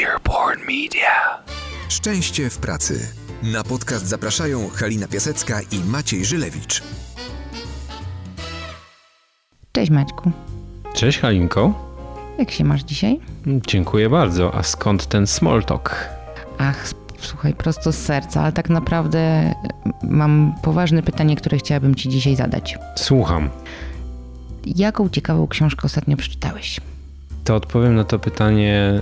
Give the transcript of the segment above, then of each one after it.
Earborn Media. Szczęście w pracy. Na podcast zapraszają Halina Piasecka i Maciej Żylewicz. Cześć Maćku. Cześć Halinko. Jak się masz dzisiaj? Dziękuję bardzo. A skąd ten small talk? Ach, słuchaj, prosto z serca, ale tak naprawdę mam poważne pytanie, które chciałabym Ci dzisiaj zadać. Słucham. Jaką ciekawą książkę ostatnio przeczytałeś? To odpowiem na to pytanie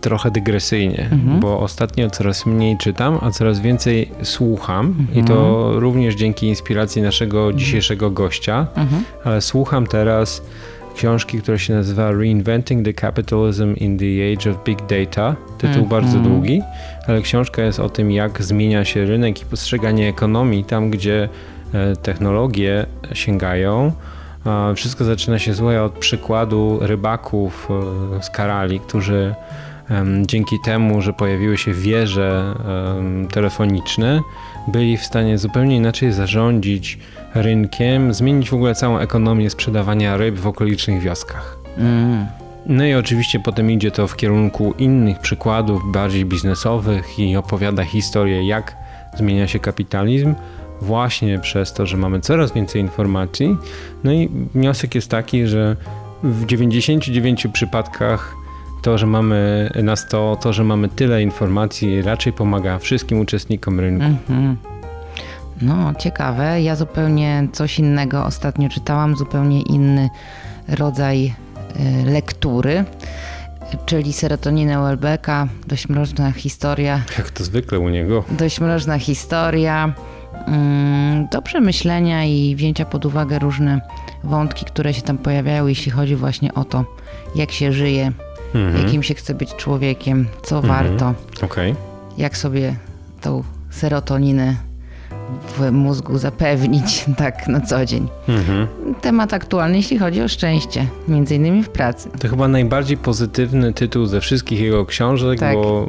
trochę dygresyjnie, mhm. bo ostatnio coraz mniej czytam, a coraz więcej słucham mhm. i to również dzięki inspiracji naszego mhm. dzisiejszego gościa, mhm. ale słucham teraz książki, która się nazywa Reinventing the Capitalism in the Age of Big Data. Tytuł bardzo długi, ale książka jest o tym, jak zmienia się rynek i postrzeganie ekonomii tam, gdzie e, technologie sięgają. Wszystko zaczyna się złe od przykładu rybaków e, z Karali, którzy dzięki temu, że pojawiły się wieże telefoniczne, byli w stanie zupełnie inaczej zarządzić rynkiem, zmienić w ogóle całą ekonomię sprzedawania ryb w okolicznych wioskach. Mm. No i oczywiście potem idzie to w kierunku innych przykładów, bardziej biznesowych i opowiada historię, jak zmienia się kapitalizm, właśnie przez to, że mamy coraz więcej informacji. No i wniosek jest taki, że w 99 przypadkach to, że mamy na 100, to, że mamy tyle informacji, raczej pomaga wszystkim uczestnikom rynku. -hmm. No, ciekawe. Ja zupełnie coś innego ostatnio czytałam, zupełnie inny rodzaj y, lektury, czyli serotoninę Welbecka. Dość mroczna historia. Jak to zwykle u niego. Dość mroczna historia. Mm, do przemyślenia i wzięcia pod uwagę różne wątki, które się tam pojawiają, jeśli chodzi właśnie o to, jak się żyje, mhm. jakim się chce być człowiekiem, co mhm. warto, okay. jak sobie tą serotoninę w mózgu zapewnić tak na co dzień. Mhm. Temat aktualny, jeśli chodzi o szczęście, między innymi w pracy. To chyba najbardziej pozytywny tytuł ze wszystkich jego książek, tak. bo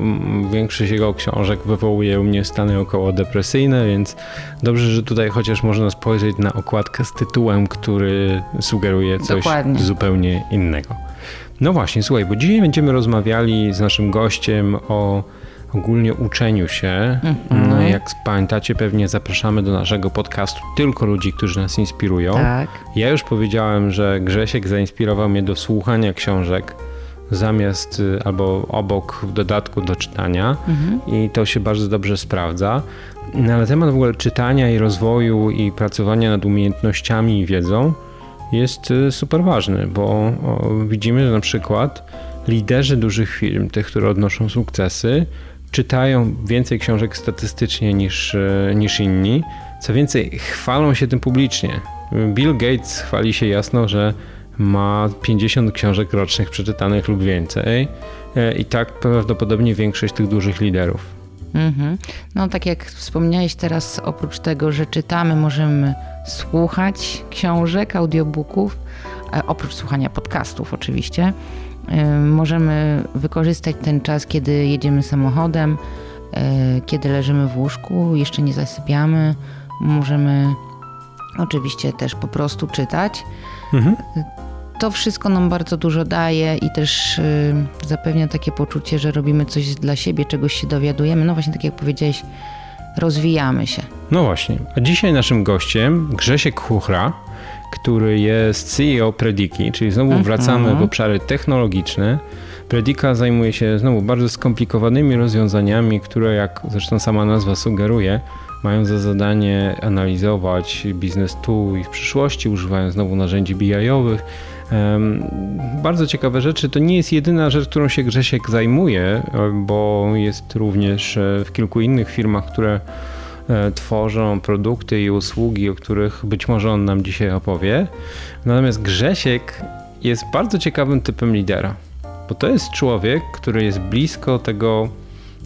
większość jego książek wywołuje u mnie stany około depresyjne, więc dobrze, że tutaj chociaż można spojrzeć na okładkę z tytułem, który sugeruje coś Dokładnie. zupełnie innego. No właśnie, słuchaj, bo dzisiaj będziemy rozmawiali z naszym gościem o ogólnie uczeniu się. Mm-hmm. Jak pamiętacie, pewnie zapraszamy do naszego podcastu tylko ludzi, którzy nas inspirują. Tak. Ja już powiedziałem, że Grzesiek zainspirował mnie do słuchania książek zamiast y, albo obok w dodatku do czytania mm-hmm. i to się bardzo dobrze sprawdza. No, ale temat w ogóle czytania i rozwoju i pracowania nad umiejętnościami i wiedzą jest y, super ważny, bo widzimy, że na przykład liderzy dużych firm, tych, które odnoszą sukcesy, czytają więcej książek statystycznie niż, e, niż inni. Co więcej, chwalą się tym publicznie. Bill Gates chwali się jasno, że ma 50 książek rocznych przeczytanych lub więcej. E, I tak prawdopodobnie większość tych dużych liderów. Mhm. No tak jak wspomniałeś teraz, oprócz tego, że czytamy, możemy słuchać książek, audiobooków, e, oprócz słuchania podcastów oczywiście. Możemy wykorzystać ten czas, kiedy jedziemy samochodem, e, kiedy leżymy w łóżku, jeszcze nie zasypiamy. Możemy oczywiście też po prostu czytać. Mhm. To wszystko nam bardzo dużo daje i też y, zapewnia takie poczucie, że robimy coś dla siebie, czegoś się dowiadujemy. No właśnie, tak jak powiedziałeś, rozwijamy się. No właśnie. A dzisiaj naszym gościem Grzesiek Chuchra, który jest CEO Prediki, czyli znowu mhm. wracamy w obszary technologiczne. Predika zajmuje się znowu bardzo skomplikowanymi rozwiązaniami, które, jak zresztą sama nazwa sugeruje, mają za zadanie analizować biznes tu i w przyszłości, używając znowu narzędzi BI-owych. Bardzo ciekawe rzeczy. To nie jest jedyna rzecz, którą się Grzesiek zajmuje, bo jest również w kilku innych firmach, które E, tworzą produkty i usługi, o których być może on nam dzisiaj opowie. Natomiast Grzesiek jest bardzo ciekawym typem lidera, bo to jest człowiek, który jest blisko tego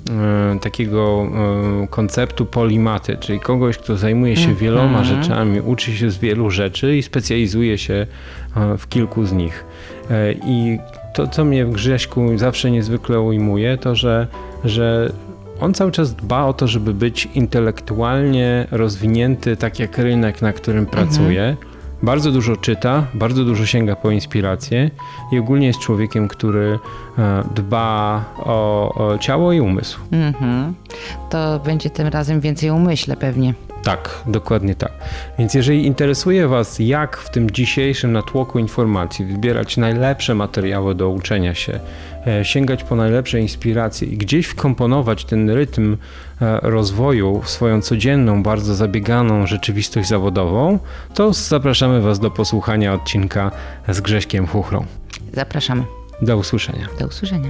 e, takiego e, konceptu polimaty, czyli kogoś, kto zajmuje się wieloma mhm. rzeczami, uczy się z wielu rzeczy i specjalizuje się w kilku z nich. I to, co mnie w Grześku zawsze niezwykle ujmuje, to że, że on cały czas dba o to, żeby być intelektualnie rozwinięty, tak jak rynek, na którym mhm. pracuje, bardzo dużo czyta, bardzo dużo sięga po inspirację i ogólnie jest człowiekiem, który e, dba o, o ciało i umysł. Mhm. To będzie tym razem więcej o umyśle pewnie. Tak, dokładnie tak. Więc jeżeli interesuje Was, jak w tym dzisiejszym natłoku informacji wybierać najlepsze materiały do uczenia się, e, sięgać po najlepsze inspiracje i gdzieś wkomponować ten rytm e, rozwoju w swoją codzienną, bardzo zabieganą rzeczywistość zawodową, to zapraszamy Was do posłuchania odcinka z Grześkiem Chuchrą. Zapraszamy. Do usłyszenia. Do usłyszenia.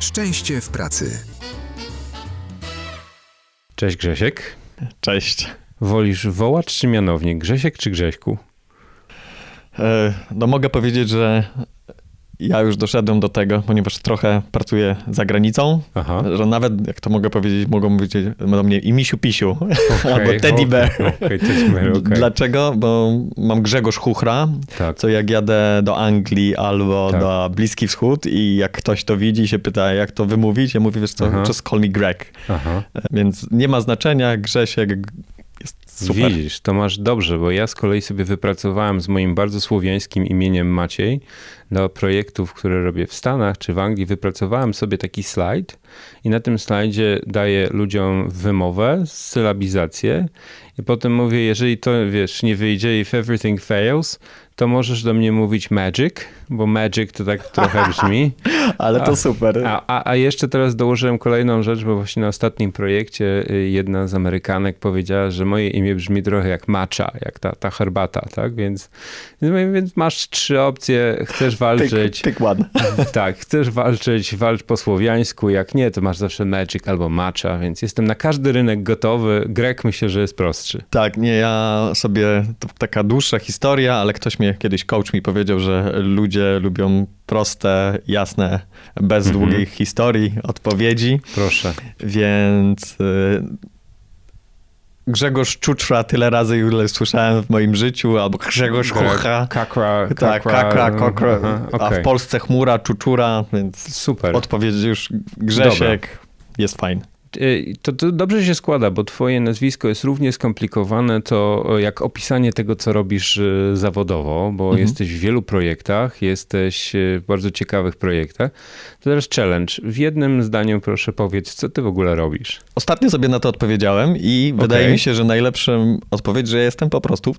Szczęście w pracy. Cześć Grzesiek. Cześć. Wolisz wołacz czy mianownik? Grzesiek czy Grześku? E, No mogę powiedzieć, że ja już doszedłem do tego, ponieważ trochę pracuję za granicą, Aha. że nawet, jak to mogę powiedzieć, mogą mówić do mnie i misiu pisiu, albo Okej, teddy bear. Bear, okej. Dlaczego? Bo mam Grzegorz Chuchra, Tak. co jak jadę do Anglii albo Tak. do Bliski Wschód i jak ktoś to widzi i się pyta, jak to wymówić, ja mówię, wiesz co, Aha. just call me Greg. Aha. E, Więc nie ma znaczenia, Grzesiek super. Widzisz, to masz dobrze, bo ja z kolei sobie wypracowałem z moim bardzo słowiańskim imieniem Maciej do projektów, które robię w Stanach czy w Anglii, wypracowałem sobie taki slajd i na tym slajdzie daję ludziom wymowę, sylabizację i potem mówię, jeżeli to, wiesz, nie wyjdzie, if everything fails, to możesz do mnie mówić magic, bo magic to tak trochę brzmi. Ale to super. A, a, a jeszcze teraz dołożyłem kolejną rzecz, bo właśnie na ostatnim projekcie y, jedna z Amerykanek powiedziała, że moje imię brzmi trochę jak matcha, jak ta, ta herbata, tak? Więc, więc masz trzy opcje, chcesz walczyć. Pick, one. Tak, chcesz walczyć, walcz po słowiańsku, jak nie, to masz zawsze magic albo matcha, więc jestem na każdy rynek gotowy. Grek myślę, że jest prostszy. Tak, nie, ja sobie, to taka dłuższa historia, ale ktoś mnie, kiedyś coach mi powiedział, że ludzie lubią proste, jasne, bez Mhm. długich historii, odpowiedzi, Proszę. więc y, Grzegorz Czuczra tyle razy, ile słyszałem w moim życiu, albo Grzegorz Chucha. Kakra, Tak, kakra, kokra, Aha, a okej. w Polsce chmura, Czuczura, więc Super. odpowiedź już Grzesiek jest fajny. Y, To, to dobrze się składa, bo twoje nazwisko jest równie skomplikowane to y, jak opisanie tego, co robisz y, zawodowo, bo Mhm. jesteś w wielu projektach, jesteś w bardzo ciekawych projektach. To teraz challenge. W jednym zdaniu proszę powiedz, co ty w ogóle robisz? Ostatnio sobie na to odpowiedziałem i wydaje mi się, że najlepszą odpowiedź, że jestem po prostu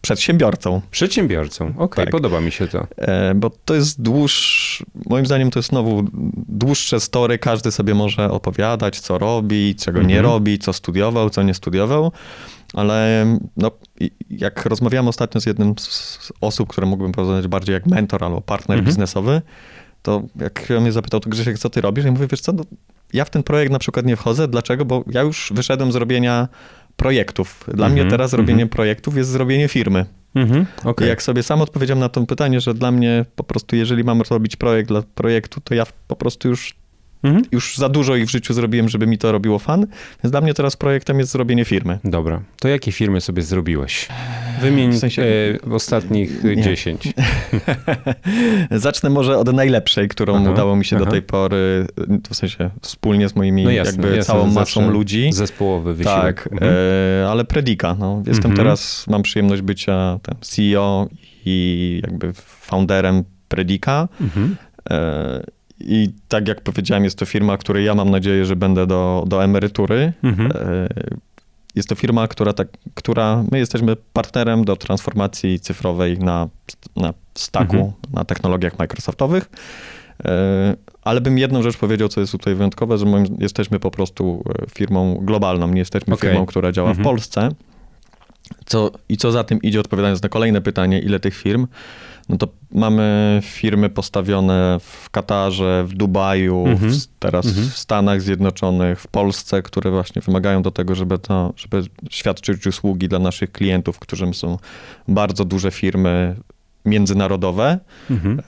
przedsiębiorcą. Przedsiębiorcą. Okej, Tak. podoba mi się to. E, Bo to jest dłuższy, moim zdaniem to jest znowu dłuższe story, każdy sobie może opowiadać, co robi, czego nie Mhm. robi, co studiował, co nie studiował, ale no, jak rozmawiałem ostatnio z jednym z osób, które mógłbym poznać bardziej jak mentor albo partner Mhm. biznesowy, to jak mnie zapytał, to Grzesiek, co ty robisz? Ja mówię, wiesz co, no, ja w ten projekt na przykład nie wchodzę, dlaczego? Bo ja już wyszedłem z robienia projektów. Dla Mhm, mnie teraz robienie mhm. projektów jest zrobienie firmy. Mhm. Okej. jak sobie sam odpowiedziałem na to pytanie, że dla mnie po prostu, jeżeli mam robić projekt dla projektu, to ja po prostu już, Mhm. już za dużo ich w życiu zrobiłem, żeby mi to robiło fan. Więc dla mnie teraz projektem jest zrobienie firmy. Dobra, to jakie firmy sobie zrobiłeś? Wymień W sensie- e, ostatnich Nie. 10. Zacznę może od najlepszej, którą Aha, udało mi się aha. do tej pory, w sensie wspólnie z moimi No jasne, jakby jasne, całą masą ludzi. Zespołowy wysiłek. Tak, Mhm. e, ale Predika. No. Jestem Mhm. teraz, mam przyjemność bycia tam CEO i jakby founderem Predika. Mhm. E, I tak jak powiedziałem, jest to firma, której ja mam nadzieję, że będę do, do emerytury. Mhm. E, Jest to firma, która, tak, która my jesteśmy partnerem do transformacji cyfrowej na, na stacku, Mhm. na technologiach Microsoftowych. E, Ale bym jedną rzecz powiedział, co jest tutaj wyjątkowe, że moim, jesteśmy po prostu e, firmą globalną, nie jesteśmy Okej. firmą, która działa Mhm. w Polsce. Co, I co za tym idzie, odpowiadając na kolejne pytanie, ile tych firm, no to mamy firmy postawione w Katarze, w Dubaju, Mhm. w, teraz Mhm. w Stanach Zjednoczonych, w Polsce, które właśnie wymagają do tego, żeby, to, żeby świadczyć usługi dla naszych klientów, którym są bardzo duże firmy międzynarodowe, Mhm. e,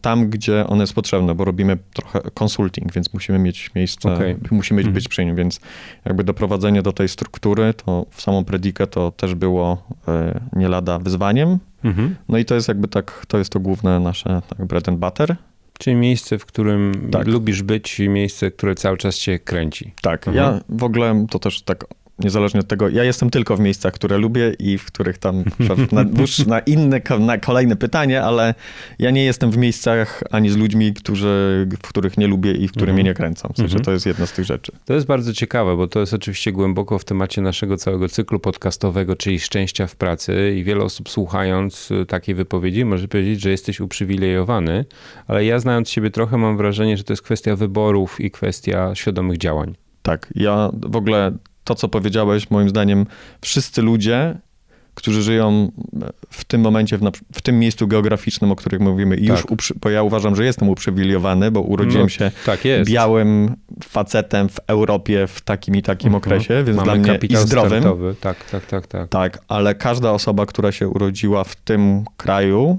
tam, gdzie one jest potrzebne, bo robimy trochę consulting, więc musimy mieć miejsce, Okej. musimy Mhm. być przy nim, więc jakby doprowadzenie do tej struktury, to w samą predikę to też było e, nie lada wyzwaniem. Mhm. No i to jest jakby tak, to jest to główne nasze tak, bread and butter. Czyli miejsce, w którym Tak. lubisz być i miejsce, które cały czas cię kręci. Tak, Mhm. ja w ogóle to też tak niezależnie od tego, ja jestem tylko w miejscach, które lubię i w których tam na, na inne, na kolejne pytanie, ale ja nie jestem w miejscach ani z ludźmi, którzy, w których nie lubię i w które Mhm. mnie nie kręcą. W sensie Mhm. to jest jedna z tych rzeczy. To jest bardzo ciekawe, bo to jest oczywiście głęboko w temacie naszego całego cyklu podcastowego, czyli szczęścia w pracy i wiele osób słuchając y, takiej wypowiedzi może powiedzieć, że jesteś uprzywilejowany, ale ja znając siebie trochę mam wrażenie, że to jest kwestia wyborów i kwestia świadomych działań. Tak, ja w ogóle to, co powiedziałeś, moim zdaniem, wszyscy ludzie, którzy żyją w tym momencie, w, na, w tym miejscu geograficznym, o których mówimy, i już, Tak. uprzy, bo ja uważam, że jestem uprzywilejowany, bo urodziłem No, się tak białym facetem w Europie w takim i takim Mhm. okresie, więc Mamy dla mnie i zdrowym. startowy. Tak, tak, tak, tak. Tak, ale każda osoba, która się urodziła w tym kraju,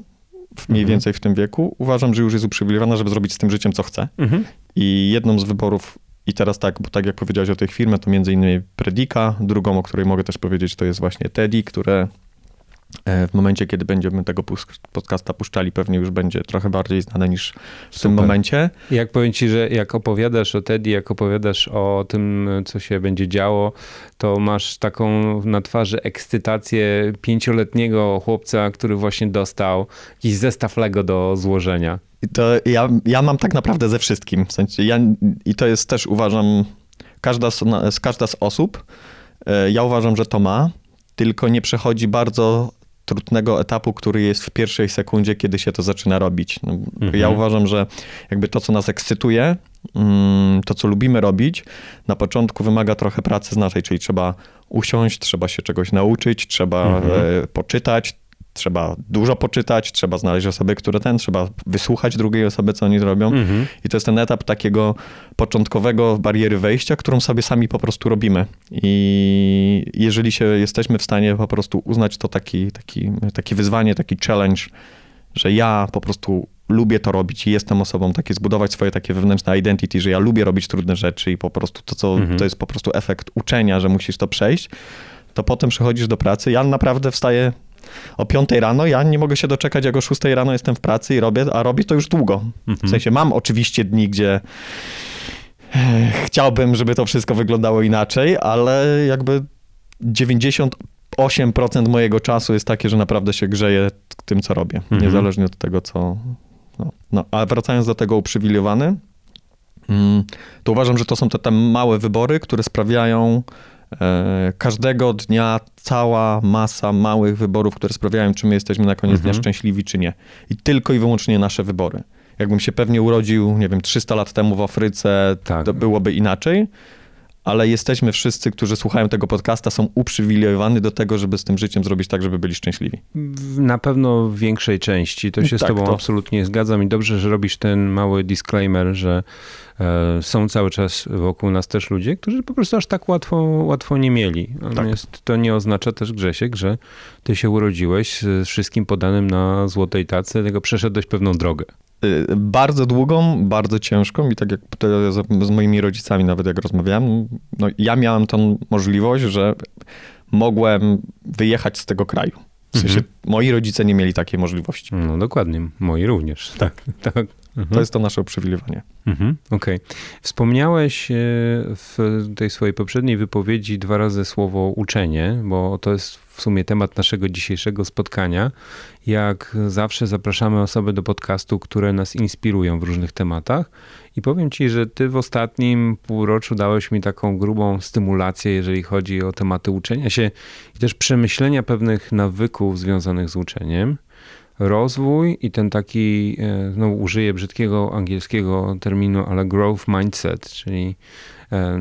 mniej Mhm. więcej w tym wieku, uważam, że już jest uprzywilejowana, żeby zrobić z tym życiem, co chce. Mhm. I jedną z wyborów, i teraz tak, bo tak jak powiedziałeś o tej firmie, to między innymi Predika, drugą, o której mogę też powiedzieć, to jest właśnie Teddy, które e, w momencie, kiedy będziemy tego podcasta puszczali, pewnie już będzie trochę bardziej znane niż w tym Super. momencie. Jak powiem ci, że jak opowiadasz o Teddy, jak opowiadasz o tym, co się będzie działo, to masz taką na twarzy ekscytację pięcioletniego chłopca, który właśnie dostał jakiś zestaw Lego do złożenia. I to ja, ja mam tak naprawdę ze wszystkim. W sensie ja, I to jest też, uważam, każda z, każda z osób, e, ja uważam, że to ma, tylko nie przechodzi bardzo trudnego etapu, który jest w pierwszej sekundzie, kiedy się to zaczyna robić. No, Mhm. Ja uważam, że jakby to, co nas ekscytuje, mm, to, co lubimy robić, na początku wymaga trochę pracy z naszej, czyli trzeba usiąść, trzeba się czegoś nauczyć, trzeba Mhm. e, poczytać, trzeba dużo poczytać, trzeba znaleźć osoby, które ten, trzeba wysłuchać drugiej osoby, co oni zrobią. Mhm. I to jest ten etap takiego początkowego bariery wejścia, którą sobie sami po prostu robimy. I jeżeli się jesteśmy w stanie po prostu uznać to taki, taki, takie wyzwanie, taki challenge, że ja po prostu lubię to robić i jestem osobą, takie zbudować swoje takie wewnętrzne identity, że ja lubię robić trudne rzeczy i po prostu to, co Mhm. to jest po prostu efekt uczenia, że musisz to przejść, to potem przychodzisz do pracy. Ja naprawdę wstaję o 5 rano, ja nie mogę się doczekać, jak o 6 rano jestem w pracy i robię, a robię to już długo. W sensie mam oczywiście dni, gdzie e, chciałbym, żeby to wszystko wyglądało inaczej, ale jakby 98% mojego czasu jest takie, że naprawdę się grzeję tym, co robię, Mhm. niezależnie od tego, co... No, no, a wracając do tego uprzywilejowany, mm, to uważam, że to są te, te małe wybory, które sprawiają każdego dnia cała masa małych wyborów, które sprawiają, czy my jesteśmy na koniec Mhm. dnia szczęśliwi, czy nie. I tylko i wyłącznie nasze wybory. Jakbym się pewnie urodził, nie wiem, 300 lat temu w Afryce, Tak. to byłoby inaczej, ale jesteśmy wszyscy, którzy słuchają tego podcasta, są uprzywilejowani do tego, żeby z tym życiem zrobić tak, żeby byli szczęśliwi. Na pewno w większej części. To się z Tak, tobą to- absolutnie zgadzam i dobrze, że robisz ten mały disclaimer, że e, są cały czas wokół nas też ludzie, którzy po prostu aż tak łatwo, łatwo nie mieli. Natomiast to nie oznacza też, Grzesiek, że ty się urodziłeś z wszystkim podanym na złotej tacy, tylko przeszedłeś pewną drogę. Y, Bardzo długą, bardzo ciężką i tak jak z moimi rodzicami nawet jak rozmawiałem, no ja miałem tą możliwość, że mogłem wyjechać z tego kraju. W sensie Mhm. moi rodzice nie mieli takiej możliwości. No dokładnie, moi również. Tak, tak. Mhm. To jest to nasze uprzywilejowanie. Mhm, Okej. Wspomniałeś e, w tej swojej poprzedniej wypowiedzi dwa razy słowo uczenie, bo to jest w sumie temat naszego dzisiejszego spotkania. Jak zawsze zapraszamy osoby do podcastu, które nas inspirują w różnych tematach. I powiem ci, że ty w ostatnim półroczu dałeś mi taką grubą stymulację, jeżeli chodzi o tematy uczenia się i też przemyślenia pewnych nawyków związanych z uczeniem rozwój i ten taki, no użyję brzydkiego angielskiego terminu, ale growth mindset, czyli e,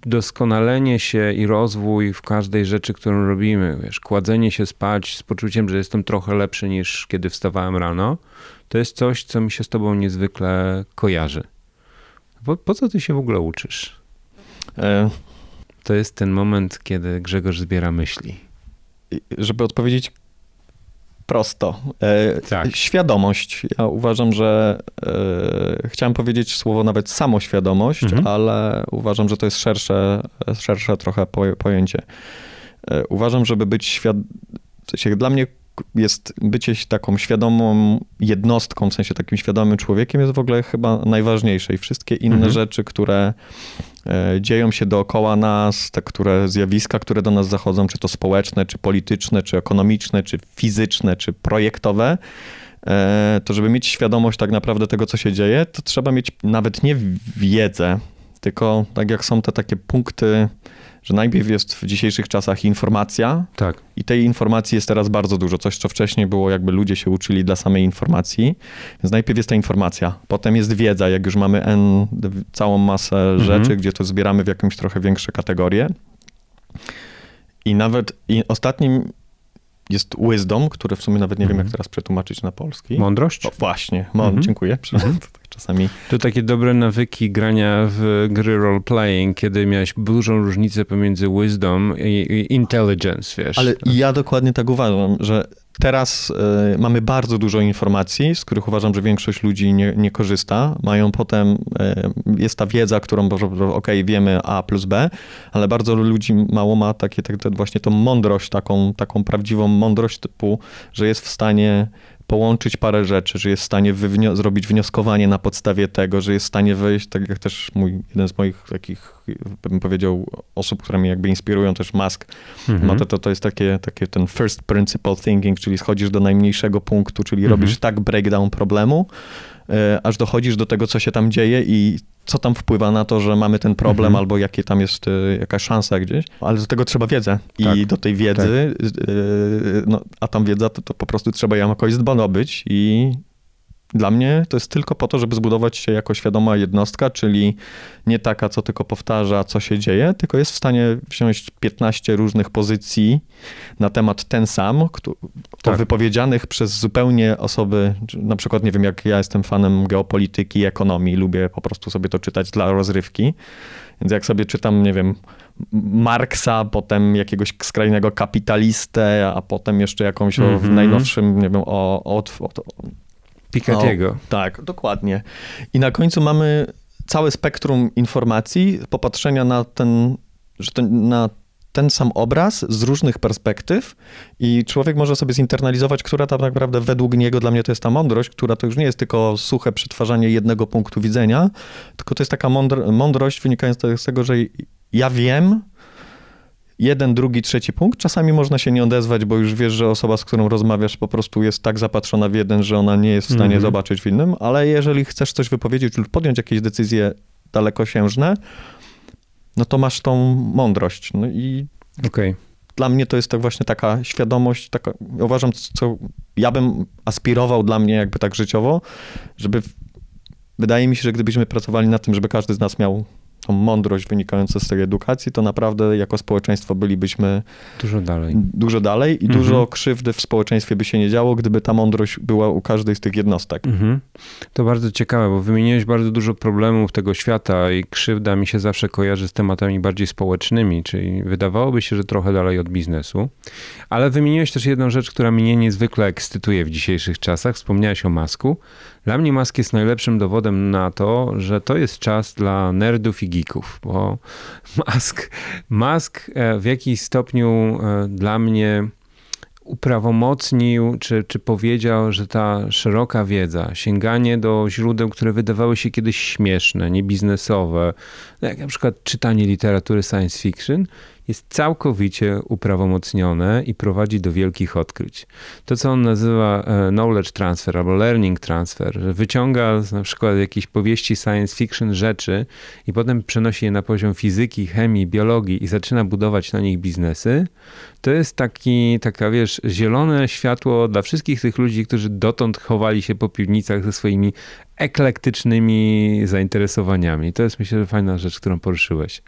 doskonalenie się i rozwój w każdej rzeczy, którą robimy, wiesz, kładzenie się spać z poczuciem, że jestem trochę lepszy niż kiedy wstawałem rano, to jest coś, co mi się z tobą niezwykle kojarzy. Po, po co ty się w ogóle uczysz? E, To jest ten moment, kiedy Grzegorz zbiera myśli. żeby odpowiedzieć prosto. E, Tak. Świadomość. Ja uważam, że e, chciałem powiedzieć słowo nawet samoświadomość, Mhm. ale uważam, że to jest szersze, szersze trochę po, pojęcie. E, uważam, żeby być świad... w sensie Dla mnie jest bycie taką świadomą jednostką, w sensie takim świadomym człowiekiem jest w ogóle chyba najważniejsze i wszystkie inne Mhm. rzeczy, które e, dzieją się dookoła nas, te które zjawiska, które do nas zachodzą, czy to społeczne, czy polityczne, czy ekonomiczne, czy fizyczne, czy projektowe, e, to żeby mieć świadomość tak naprawdę tego, co się dzieje, to trzeba mieć nawet nie wiedzę, tylko tak jak są te takie punkty, że najpierw jest w dzisiejszych czasach informacja, Tak. i tej informacji jest teraz bardzo dużo. Coś, co wcześniej było, jakby ludzie się uczyli dla samej informacji. Więc najpierw jest ta informacja, potem jest wiedza, jak już mamy N, całą masę rzeczy, gdzie to zbieramy w jakąś trochę większe kategorie. I nawet i ostatnim jest wisdom, który w sumie nawet nie wiem, jak teraz przetłumaczyć na polski. Mądrość? O, właśnie, Mon, Mhm. dziękuję. Czasami To takie dobre nawyki grania w gry role-playing, kiedy miałeś dużą różnicę pomiędzy wisdom i, i intelligence, wiesz. Ale ja dokładnie tak uważam, że teraz y, mamy bardzo dużo informacji, z których uważam, że większość ludzi nie, nie korzysta. Mają potem, y, jest ta wiedza, którą, ok, wiemy A plus B, ale bardzo ludzi mało ma takie, tak, właśnie tą mądrość, taką, taką prawdziwą mądrość typu, że jest w stanie połączyć parę rzeczy, że jest w stanie wywnio- zrobić wnioskowanie na podstawie tego, że jest w stanie wyjść, tak jak też mój, jeden z moich takich, bym powiedział, osób, które mnie jakby inspirują, też Musk, Mhm. ma to, to, to jest takie, takie ten first principle thinking, czyli schodzisz do najmniejszego punktu, czyli Mhm. robisz tak breakdown problemu, aż dochodzisz do tego, co się tam dzieje i co tam wpływa na to, że mamy ten problem, Mhm. albo jakie tam jest e, jakaś szansa gdzieś. Ale do tego trzeba wiedzę. I Tak. do tej wiedzy, e, no, a tam wiedza, to, to po prostu trzeba ją jakoś zdobyć i dla mnie to jest tylko po to, żeby zbudować się jako świadoma jednostka, czyli nie taka, co tylko powtarza, co się dzieje, tylko jest w stanie wziąć 15 różnych pozycji na temat ten sam, Tak. wypowiedzianych przez zupełnie osoby, na przykład nie wiem, jak ja jestem fanem geopolityki, ekonomii, lubię po prostu sobie to czytać dla rozrywki, więc jak sobie czytam, nie wiem, Marksa, potem jakiegoś skrajnego kapitalistę, a potem jeszcze jakąś o, w Mhm. najnowszym, nie wiem, o, o, o, Piketty'ego. tak, dokładnie. I na końcu mamy całe spektrum informacji, popatrzenia na ten, że ten, na ten sam obraz z różnych perspektyw i człowiek może sobie zinternalizować, która tak naprawdę według niego, dla mnie to jest ta mądrość, która to już nie jest tylko suche przetwarzanie jednego punktu widzenia, tylko to jest taka mądr- mądrość wynikająca z tego, że ja wiem, jeden, drugi, trzeci punkt. Czasami można się nie odezwać, bo już wiesz, że osoba, z którą rozmawiasz, po prostu jest tak zapatrzona w jeden, że ona nie jest w stanie Mhm. zobaczyć w innym, ale jeżeli chcesz coś wypowiedzieć lub podjąć jakieś decyzje dalekosiężne, no to masz tą mądrość. No i Okej. dla mnie to jest tak właśnie taka świadomość, taka, uważam, co ja bym aspirował dla mnie jakby tak życiowo, żeby, wydaje mi się, że gdybyśmy pracowali nad tym, żeby każdy z nas miał tą mądrość wynikającą z tej edukacji, to naprawdę jako społeczeństwo bylibyśmy Dużo dalej. dużo dalej i Mhm. dużo krzywdy w społeczeństwie by się nie działo, gdyby ta mądrość była u każdej z tych jednostek. Mhm. To bardzo ciekawe, bo wymieniłeś bardzo dużo problemów tego świata i krzywda mi się zawsze kojarzy z tematami bardziej społecznymi, czyli wydawałoby się, że trochę dalej od biznesu. Ale wymieniłeś też jedną rzecz, która mnie niezwykle ekscytuje w dzisiejszych czasach. Wspomniałeś o Masku. Dla mnie Mask jest najlepszym dowodem na to, że to jest czas dla nerdów i geeków, bo Mask, Mask e, w jakiś stopniu e, dla mnie uprawomocnił, czy, czy powiedział, że ta szeroka wiedza, sięganie do źródeł, które wydawały się kiedyś śmieszne, niebiznesowe, no jak na przykład czytanie literatury science fiction, jest całkowicie uprawomocnione i prowadzi do wielkich odkryć. To, co on nazywa e, knowledge transfer albo learning transfer, że wyciąga na przykład jakiejś powieści science fiction rzeczy i potem przenosi je na poziom fizyki, chemii, biologii i zaczyna budować na nich biznesy, to jest taki, taka, wiesz, zielone światło dla wszystkich tych ludzi, którzy dotąd chowali się po piwnicach ze swoimi eklektycznymi zainteresowaniami. To jest, myślę, fajna rzecz, którą poruszyłeś.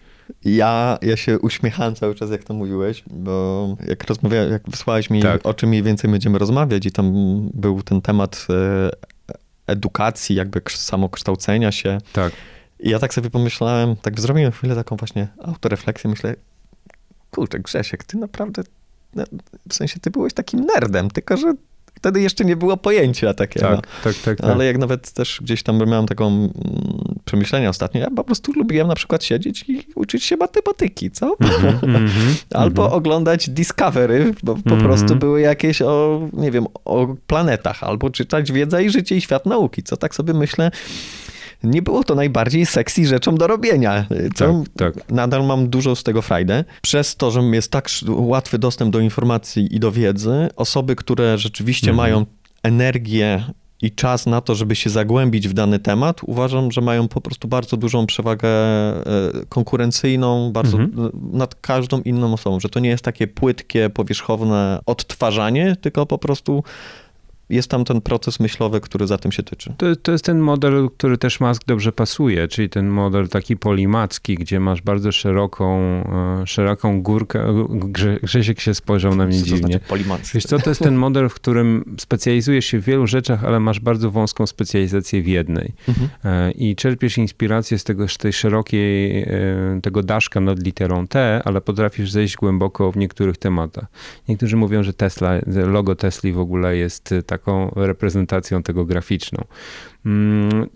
Ja, ja się uśmiechałem cały czas, jak to mówiłeś, bo jak rozmawiałem, jak wysłałeś mi, Tak. o czym mniej więcej będziemy rozmawiać i tam był ten temat e, edukacji, jakby samokształcenia się. Tak. I ja tak sobie pomyślałem, tak zrobiłem chwilę taką właśnie autorefleksję, myślę, kurczę Grzesiek, ty naprawdę, no, w sensie ty byłeś takim nerdem, tylko że wtedy jeszcze nie było pojęcia takiego. Tak, tak, tak. tak. Ale jak nawet też gdzieś tam miałem taką mm, przemyślenia ostatnio. Ja po prostu lubiłem na przykład siedzieć i uczyć się matematyki, co? Albo oglądać Discovery, bo po prostu były jakieś o, nie wiem, o planetach, albo czytać Wiedza i Życie i Świat Nauki, co tak sobie myślę, nie było to najbardziej sexy rzeczą do robienia. Co Tak, tak. Nadal mam dużo z tego frajdę. Przez to, że jest tak łatwy dostęp do informacji i do wiedzy, osoby, które rzeczywiście mają energię i czas na to, żeby się zagłębić w dany temat, uważam, że mają po prostu bardzo dużą przewagę e, konkurencyjną bardzo nad każdą inną osobą, że to nie jest takie płytkie, powierzchowne odtwarzanie, tylko po prostu jest tam ten proces myślowy, który za tym się tyczy. To, to jest ten model, który też Musk dobrze pasuje, czyli ten model taki polimacki, gdzie masz bardzo szeroką, e, szeroką górkę. Grze, Grzesiek się spojrzał na mnie Co to dziwnie. znaczy polimanctwo? Wiesz co, to jest ten model, w którym specjalizujesz się w wielu rzeczach, ale masz bardzo wąską specjalizację w jednej. E, I czerpiesz inspirację z tego, z tej szerokiej, e, tego daszka nad literą T, ale potrafisz zejść głęboko w niektórych tematach. Niektórzy mówią, że Tesla, logo Tesli w ogóle jest e, taką reprezentacją tego graficzną. Mm,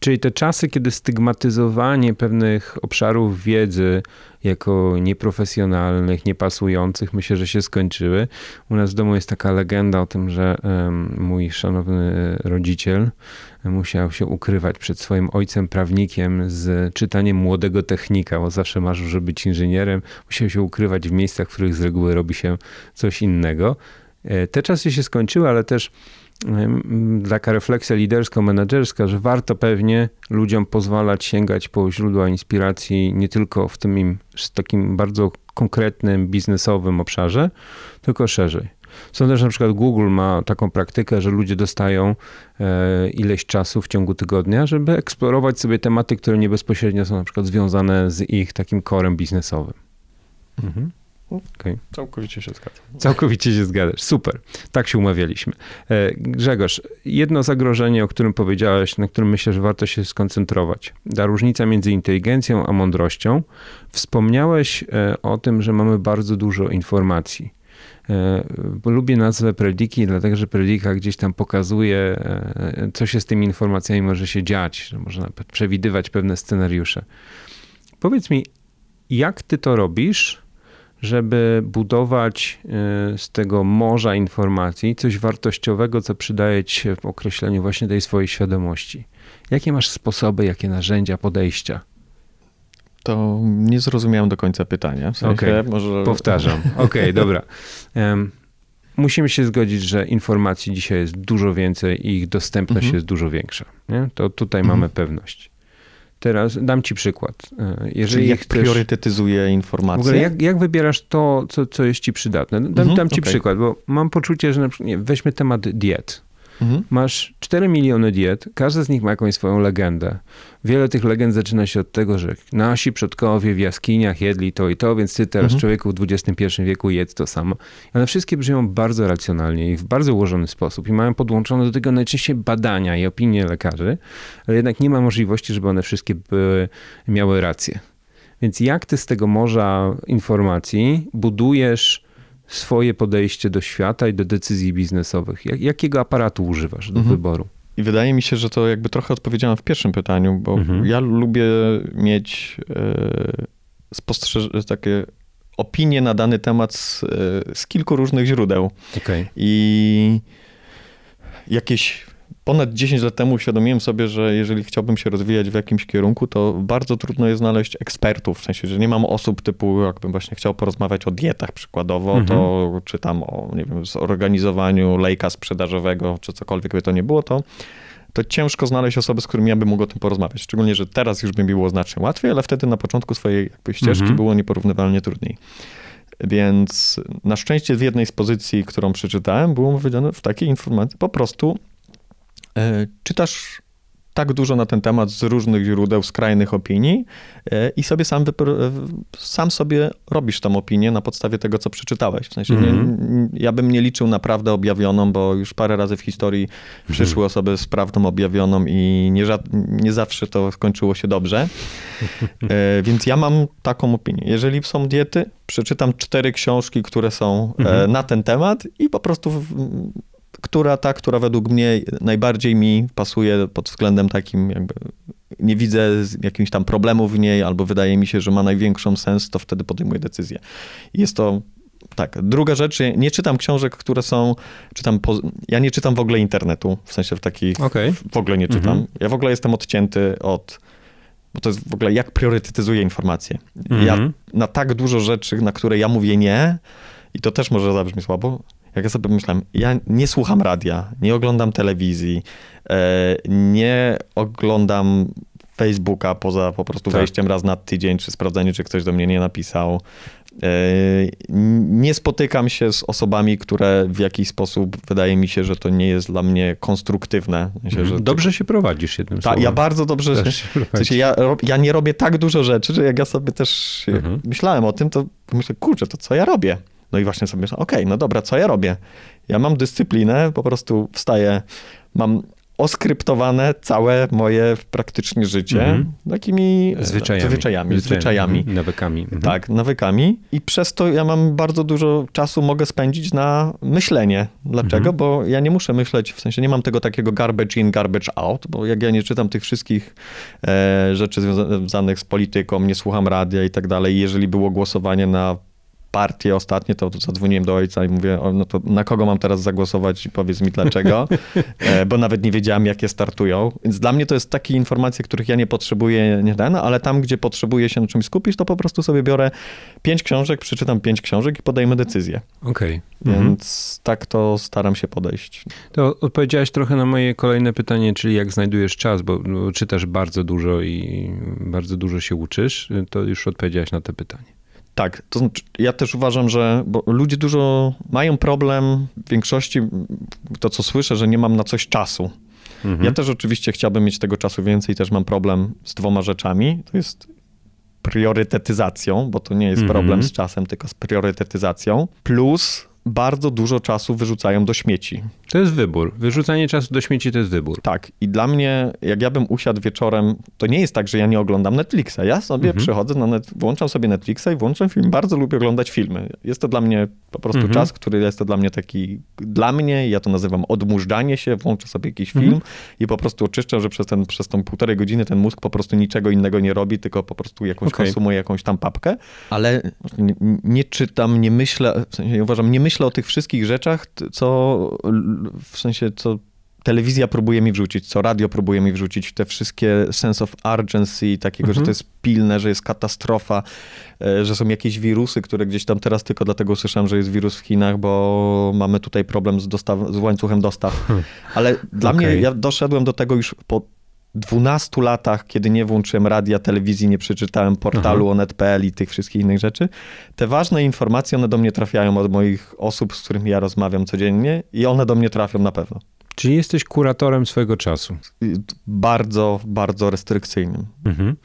Czyli te czasy, kiedy stygmatyzowanie pewnych obszarów wiedzy jako nieprofesjonalnych, niepasujących, myślę, że się skończyły. U nas w domu jest taka legenda o tym, że mój szanowny rodziciel musiał się ukrywać przed swoim ojcem prawnikiem z czytaniem młodego technika, bo zawsze marzył, żeby być inżynierem. Musiał się ukrywać w miejscach, w których z reguły robi się coś innego. E, Te czasy się skończyły, ale też em, taka refleksja lidersko-menedżerska, że warto pewnie ludziom pozwalać sięgać po źródła inspiracji nie tylko w tym im takim bardzo konkretnym, biznesowym obszarze, tylko szerzej. Sądzę, że na przykład Google ma taką praktykę, że ludzie dostają e, ileś czasu w ciągu tygodnia, żeby eksplorować sobie tematy, które nie bezpośrednio są na przykład związane z ich takim korem biznesowym. Mhm. Okej. Całkowicie się zgadzam. Całkowicie się zgadzasz. Super. Tak się umawialiśmy. E, Grzegorz, jedno zagrożenie, o którym powiedziałeś, na którym myślę, że warto się skoncentrować. Ta różnica między inteligencją a mądrością. Wspomniałeś e, o tym, że mamy bardzo dużo informacji. E, lubię nazwę prediki, dlatego że predika gdzieś tam pokazuje, co się z tymi informacjami może się dziać, że można przewidywać pewne scenariusze. Powiedz mi, jak ty to robisz, żeby budować y, z tego morza informacji coś wartościowego, co przydaje ci się w określeniu właśnie tej swojej świadomości? Jakie masz sposoby, jakie narzędzia, podejścia? To nie zrozumiałem do końca pytania. W sensie, Okej, może... Powtarzam. Okej, dobra. Em, musimy się zgodzić, że informacji dzisiaj jest dużo więcej i ich dostępność Mhm. jest dużo większa. Nie? To tutaj Mhm. mamy pewność. Teraz dam ci przykład. E, Jeżeli Czyli jak chcesz... priorytetyzuję W informacje? ogóle jak, jak wybierasz to, co, co jest ci przydatne? Dam, Mhm, dam ci okej. przykład, bo mam poczucie, że na przykład, nie, weźmy temat diet. Mhm. Masz 4 miliony diet, każda z nich ma jakąś swoją legendę. Wiele tych legend zaczyna się od tego, że nasi przodkowie w jaskiniach jedli to i to, więc ty teraz, Mhm. człowieku w XXI wieku, jedz to samo. One wszystkie brzmią bardzo racjonalnie i w bardzo ułożony sposób i mają podłączone do tego najczęściej badania i opinie lekarzy, ale jednak nie ma możliwości, żeby one wszystkie były, miały rację. Więc jak ty z tego morza informacji budujesz swoje podejście do świata i do decyzji biznesowych? Jak, jakiego aparatu używasz do Mhm. wyboru? I wydaje mi się, że to jakby trochę odpowiedziałem w pierwszym pytaniu, bo Mhm. ja lubię mieć e, spostrzeż- takie opinie na dany temat z, e, z kilku różnych źródeł. Okej. I jakieś ponad 10 lat temu uświadomiłem sobie, że jeżeli chciałbym się rozwijać w jakimś kierunku, to bardzo trudno jest znaleźć ekspertów. W sensie, że nie mam osób typu, jakbym właśnie chciał porozmawiać o dietach przykładowo, Mhm. to czy tam o, nie wiem, zorganizowaniu lejka sprzedażowego, czy cokolwiek by to nie było, to to ciężko znaleźć osoby, z którymi ja bym mógł o tym porozmawiać. Szczególnie, że teraz już by mi było znacznie łatwiej, ale wtedy na początku swojej jakby ścieżki Mhm. było nieporównywalnie trudniej. Więc na szczęście w jednej z pozycji, którą przeczytałem, było powiedziane w takiej informacji, po prostu czytasz tak dużo na ten temat z różnych źródeł, skrajnych opinii e, i sobie sam, e, sam sobie robisz tą opinię na podstawie tego, co przeczytałeś. W sensie nie, Mhm. ja bym nie liczył na prawdę objawioną, bo już parę razy w historii przyszły osoby z prawdą objawioną i nie, nie zawsze to skończyło się dobrze. E, więc ja mam taką opinię. Jeżeli są diety, przeczytam cztery książki, które są e, Mhm. na ten temat i po prostu która ta, która według mnie najbardziej mi pasuje pod względem takim jakby nie widzę jakichś tam problemów w niej, albo wydaje mi się, że ma największą sens, to wtedy podejmuję decyzję. Jest to tak. Druga rzecz, ja nie czytam książek, które są, czytam, po, ja nie czytam w ogóle internetu, w sensie w takich, Okej. w ogóle nie czytam. Mhm. Ja w ogóle jestem odcięty od, bo to jest w ogóle jak priorytetyzuję informacje. Ja Mhm. na tak dużo rzeczy, na które ja mówię nie, i to też może zabrzmi słabo, jak ja sobie myślałem, ja nie słucham radia, nie oglądam telewizji, e, nie oglądam Facebooka poza po prostu Tak. wejściem raz na tydzień, czy sprawdzenie, czy ktoś do mnie nie napisał. E, nie spotykam się z osobami, które w jakiś sposób wydaje mi się, że to nie jest dla mnie konstruktywne. Sensie, że Mhm. Dobrze się prowadzisz jednym ta, słowem. ja bardzo dobrze się w sensie ja, ja nie robię tak dużo rzeczy, że jak ja sobie też Mhm. myślałem o tym, to myślę, kurczę, to co ja robię? No i właśnie sobie myślę, okej, no dobra, co ja robię? Ja mam dyscyplinę, po prostu wstaję, mam oskryptowane całe moje praktycznie życie Mhm. takimi e, Zwyczajami. zwyczajami, zwyczajami. Mhm. Nawykami. Mhm. Tak, nawykami. I przez to ja mam bardzo dużo czasu mogę spędzić na myślenie. Dlaczego? Mhm. Bo ja nie muszę myśleć, w sensie nie mam tego takiego garbage in, garbage out, bo jak ja nie czytam tych wszystkich e, rzeczy związanych z polityką, nie słucham radia i tak dalej, jeżeli było głosowanie na partię ostatnie, to zadzwoniłem do ojca i mówię, no to na kogo mam teraz zagłosować i powiedz mi dlaczego, e, bo nawet nie wiedziałem, jakie startują. Więc dla mnie to jest takie informacje, których ja nie potrzebuję, nie ten, ale tam, gdzie potrzebuję się na czymś skupić, to po prostu sobie biorę pięć książek, przeczytam pięć książek i podejmę decyzję. Okej. Mhm. Więc tak to staram się podejść. To odpowiedziałeś trochę na moje kolejne pytanie, czyli jak znajdujesz czas, bo no, czytasz bardzo dużo i bardzo dużo się uczysz, to już odpowiedziałeś na to pytanie. Tak, to znaczy, ja też uważam, że bo ludzie dużo mają problem, w większości to, co słyszę, że nie mam na coś czasu. Mhm. Ja też oczywiście chciałbym mieć tego czasu więcej, też mam problem z dwoma rzeczami. To jest priorytetyzacją, bo to nie jest Mhm. problem z czasem, tylko z priorytetyzacją. Plus bardzo dużo czasu wyrzucają do śmieci. To jest wybór. Wyrzucanie czasu do śmieci to jest wybór. Tak, i dla mnie, jak ja bym usiadł wieczorem, to nie jest tak, że ja nie oglądam Netflixa. Ja sobie Mhm. przychodzę, na net, włączam sobie Netflixa i włączam film. Bardzo lubię oglądać filmy. Jest to dla mnie po prostu Mhm. czas, który jest to dla mnie taki, dla mnie, ja to nazywam odmurzanie się, włączę sobie jakiś Mhm. film i po prostu oczyszczam, że przez, ten, przez tą półtorej godziny ten mózg po prostu niczego innego nie robi, tylko po prostu jakąś Okej. konsumuje jakąś tam papkę. Ale nie, nie czytam, nie myślę, w sensie ja uważam, nie myślę o tych wszystkich rzeczach, co w sensie, co telewizja próbuje mi wrzucić, co radio próbuje mi wrzucić, te wszystkie sense of urgency, takiego, że Mhm. to jest pilne, że jest katastrofa, e, że są jakieś wirusy, które gdzieś tam teraz tylko dlatego słyszałem, że jest wirus w Chinach, bo mamy tutaj problem z, dostaw, z łańcuchem dostaw. Ale dla mnie, Okej. ja doszedłem do tego już po 12 latach, kiedy nie włączyłem radia, telewizji, nie przeczytałem portalu onet.pl i tych wszystkich innych rzeczy, te ważne informacje, one do mnie trafiają od moich osób, z którymi ja rozmawiam codziennie i one do mnie trafią na pewno. Czyli jesteś kuratorem swojego czasu. Bardzo, bardzo restrykcyjnym. Mhm.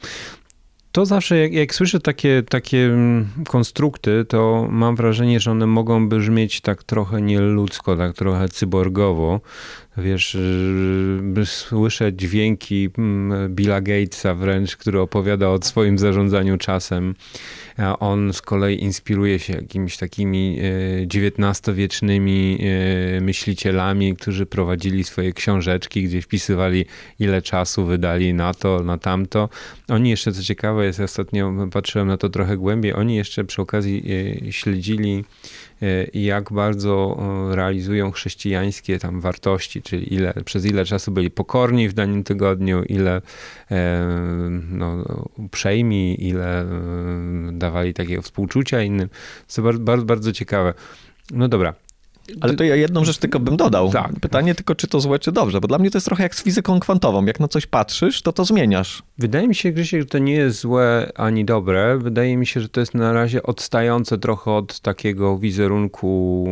To zawsze, jak, jak słyszę takie, takie mm, konstrukty, to mam wrażenie, że one mogą brzmieć tak trochę nieludzko, tak trochę cyborgowo. Wiesz, yy, słyszę dźwięki mm, Billa Gatesa wręcz, który opowiada o swoim zarządzaniu czasem. A on z kolei inspiruje się jakimiś takimi XIX-wiecznymi e, myślicielami, którzy prowadzili swoje książeczki, gdzie wpisywali ile czasu wydali na to, na tamto. Oni jeszcze, co ciekawe jest, ostatnio patrzyłem na to trochę głębiej, oni jeszcze przy okazji śledzili e, jak bardzo e, realizują chrześcijańskie tam wartości, czyli ile, przez ile czasu byli pokorni w danym tygodniu, ile e, no, uprzejmi, ile e, dawali takiego współczucia innym. To bardzo, bardzo ciekawe. No dobra. Ale to ja jedną rzecz tylko bym dodał. Tak. Pytanie tylko, czy to złe, czy dobrze, bo dla mnie to jest trochę jak z fizyką kwantową. Jak na coś patrzysz, to to zmieniasz. Wydaje mi się, Grzesiek, że to nie jest złe ani dobre. Wydaje mi się, że to jest na razie odstające trochę od takiego wizerunku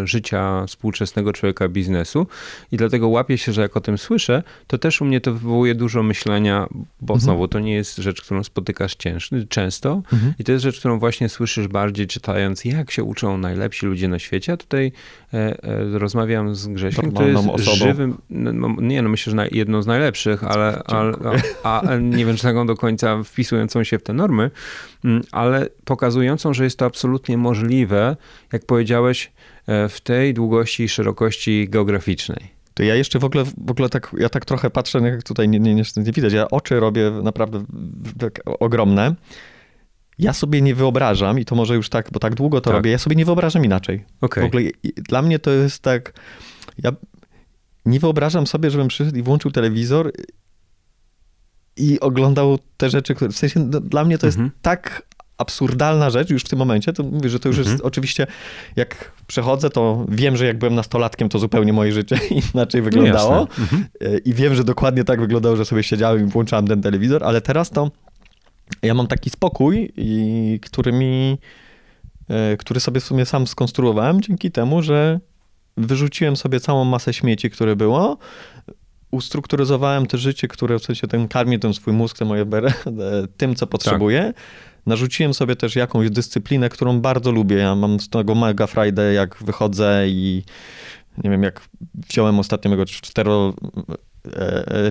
e, życia współczesnego człowieka biznesu. I dlatego łapię się, że jak o tym słyszę, to też u mnie to wywołuje dużo myślenia, bo znowu to nie jest rzecz, którą spotykasz cięż, często. I to jest rzecz, którą właśnie słyszysz bardziej czytając, jak się uczą najlepsi ludzie na świecie. Tutaj e, e, rozmawiam z Grzesiem, to jest osobą. żywym, no, no, nie no, myślę, że jedną z najlepszych, ale, ale a, a nie wiem, czy taką do końca wpisującą się w te normy, mm, ale pokazującą, że jest to absolutnie możliwe, jak powiedziałeś, e, w tej długości i szerokości geograficznej. To ja jeszcze w ogóle, w ogóle tak, ja tak trochę patrzę, jak tutaj nie, nie, nie, nie widać, ja oczy robię naprawdę tak ogromne. Ja sobie nie wyobrażam, i to może już tak, bo tak długo to Tak. robię, ja sobie nie wyobrażam inaczej. Okej. W ogóle dla mnie to jest tak, ja nie wyobrażam sobie, żebym przyszedł i włączył telewizor i oglądał te rzeczy, które, w sensie no, dla mnie to jest Mhm. tak absurdalna rzecz już w tym momencie, to mówię, że to już Mhm. jest oczywiście, jak przechodzę, to wiem, że jak byłem nastolatkiem, to zupełnie moje życie inaczej wyglądało. No. Mhm. E, I wiem, że dokładnie tak wyglądało, że sobie siedziałem i włączałem ten telewizor, ale teraz to ja mam taki spokój, i, który mi, e, który sobie w sumie sam skonstruowałem dzięki temu, że wyrzuciłem sobie całą masę śmieci, które było, ustrukturyzowałem te życie, które w sensie ten karmi ten swój mózg, te moje bere, e, tym, co potrzebuję. Narzuciłem sobie też jakąś dyscyplinę, którą bardzo lubię. Ja mam z tego mega frajdę, jak wychodzę i nie wiem, jak wziąłem ostatnio mego cztero,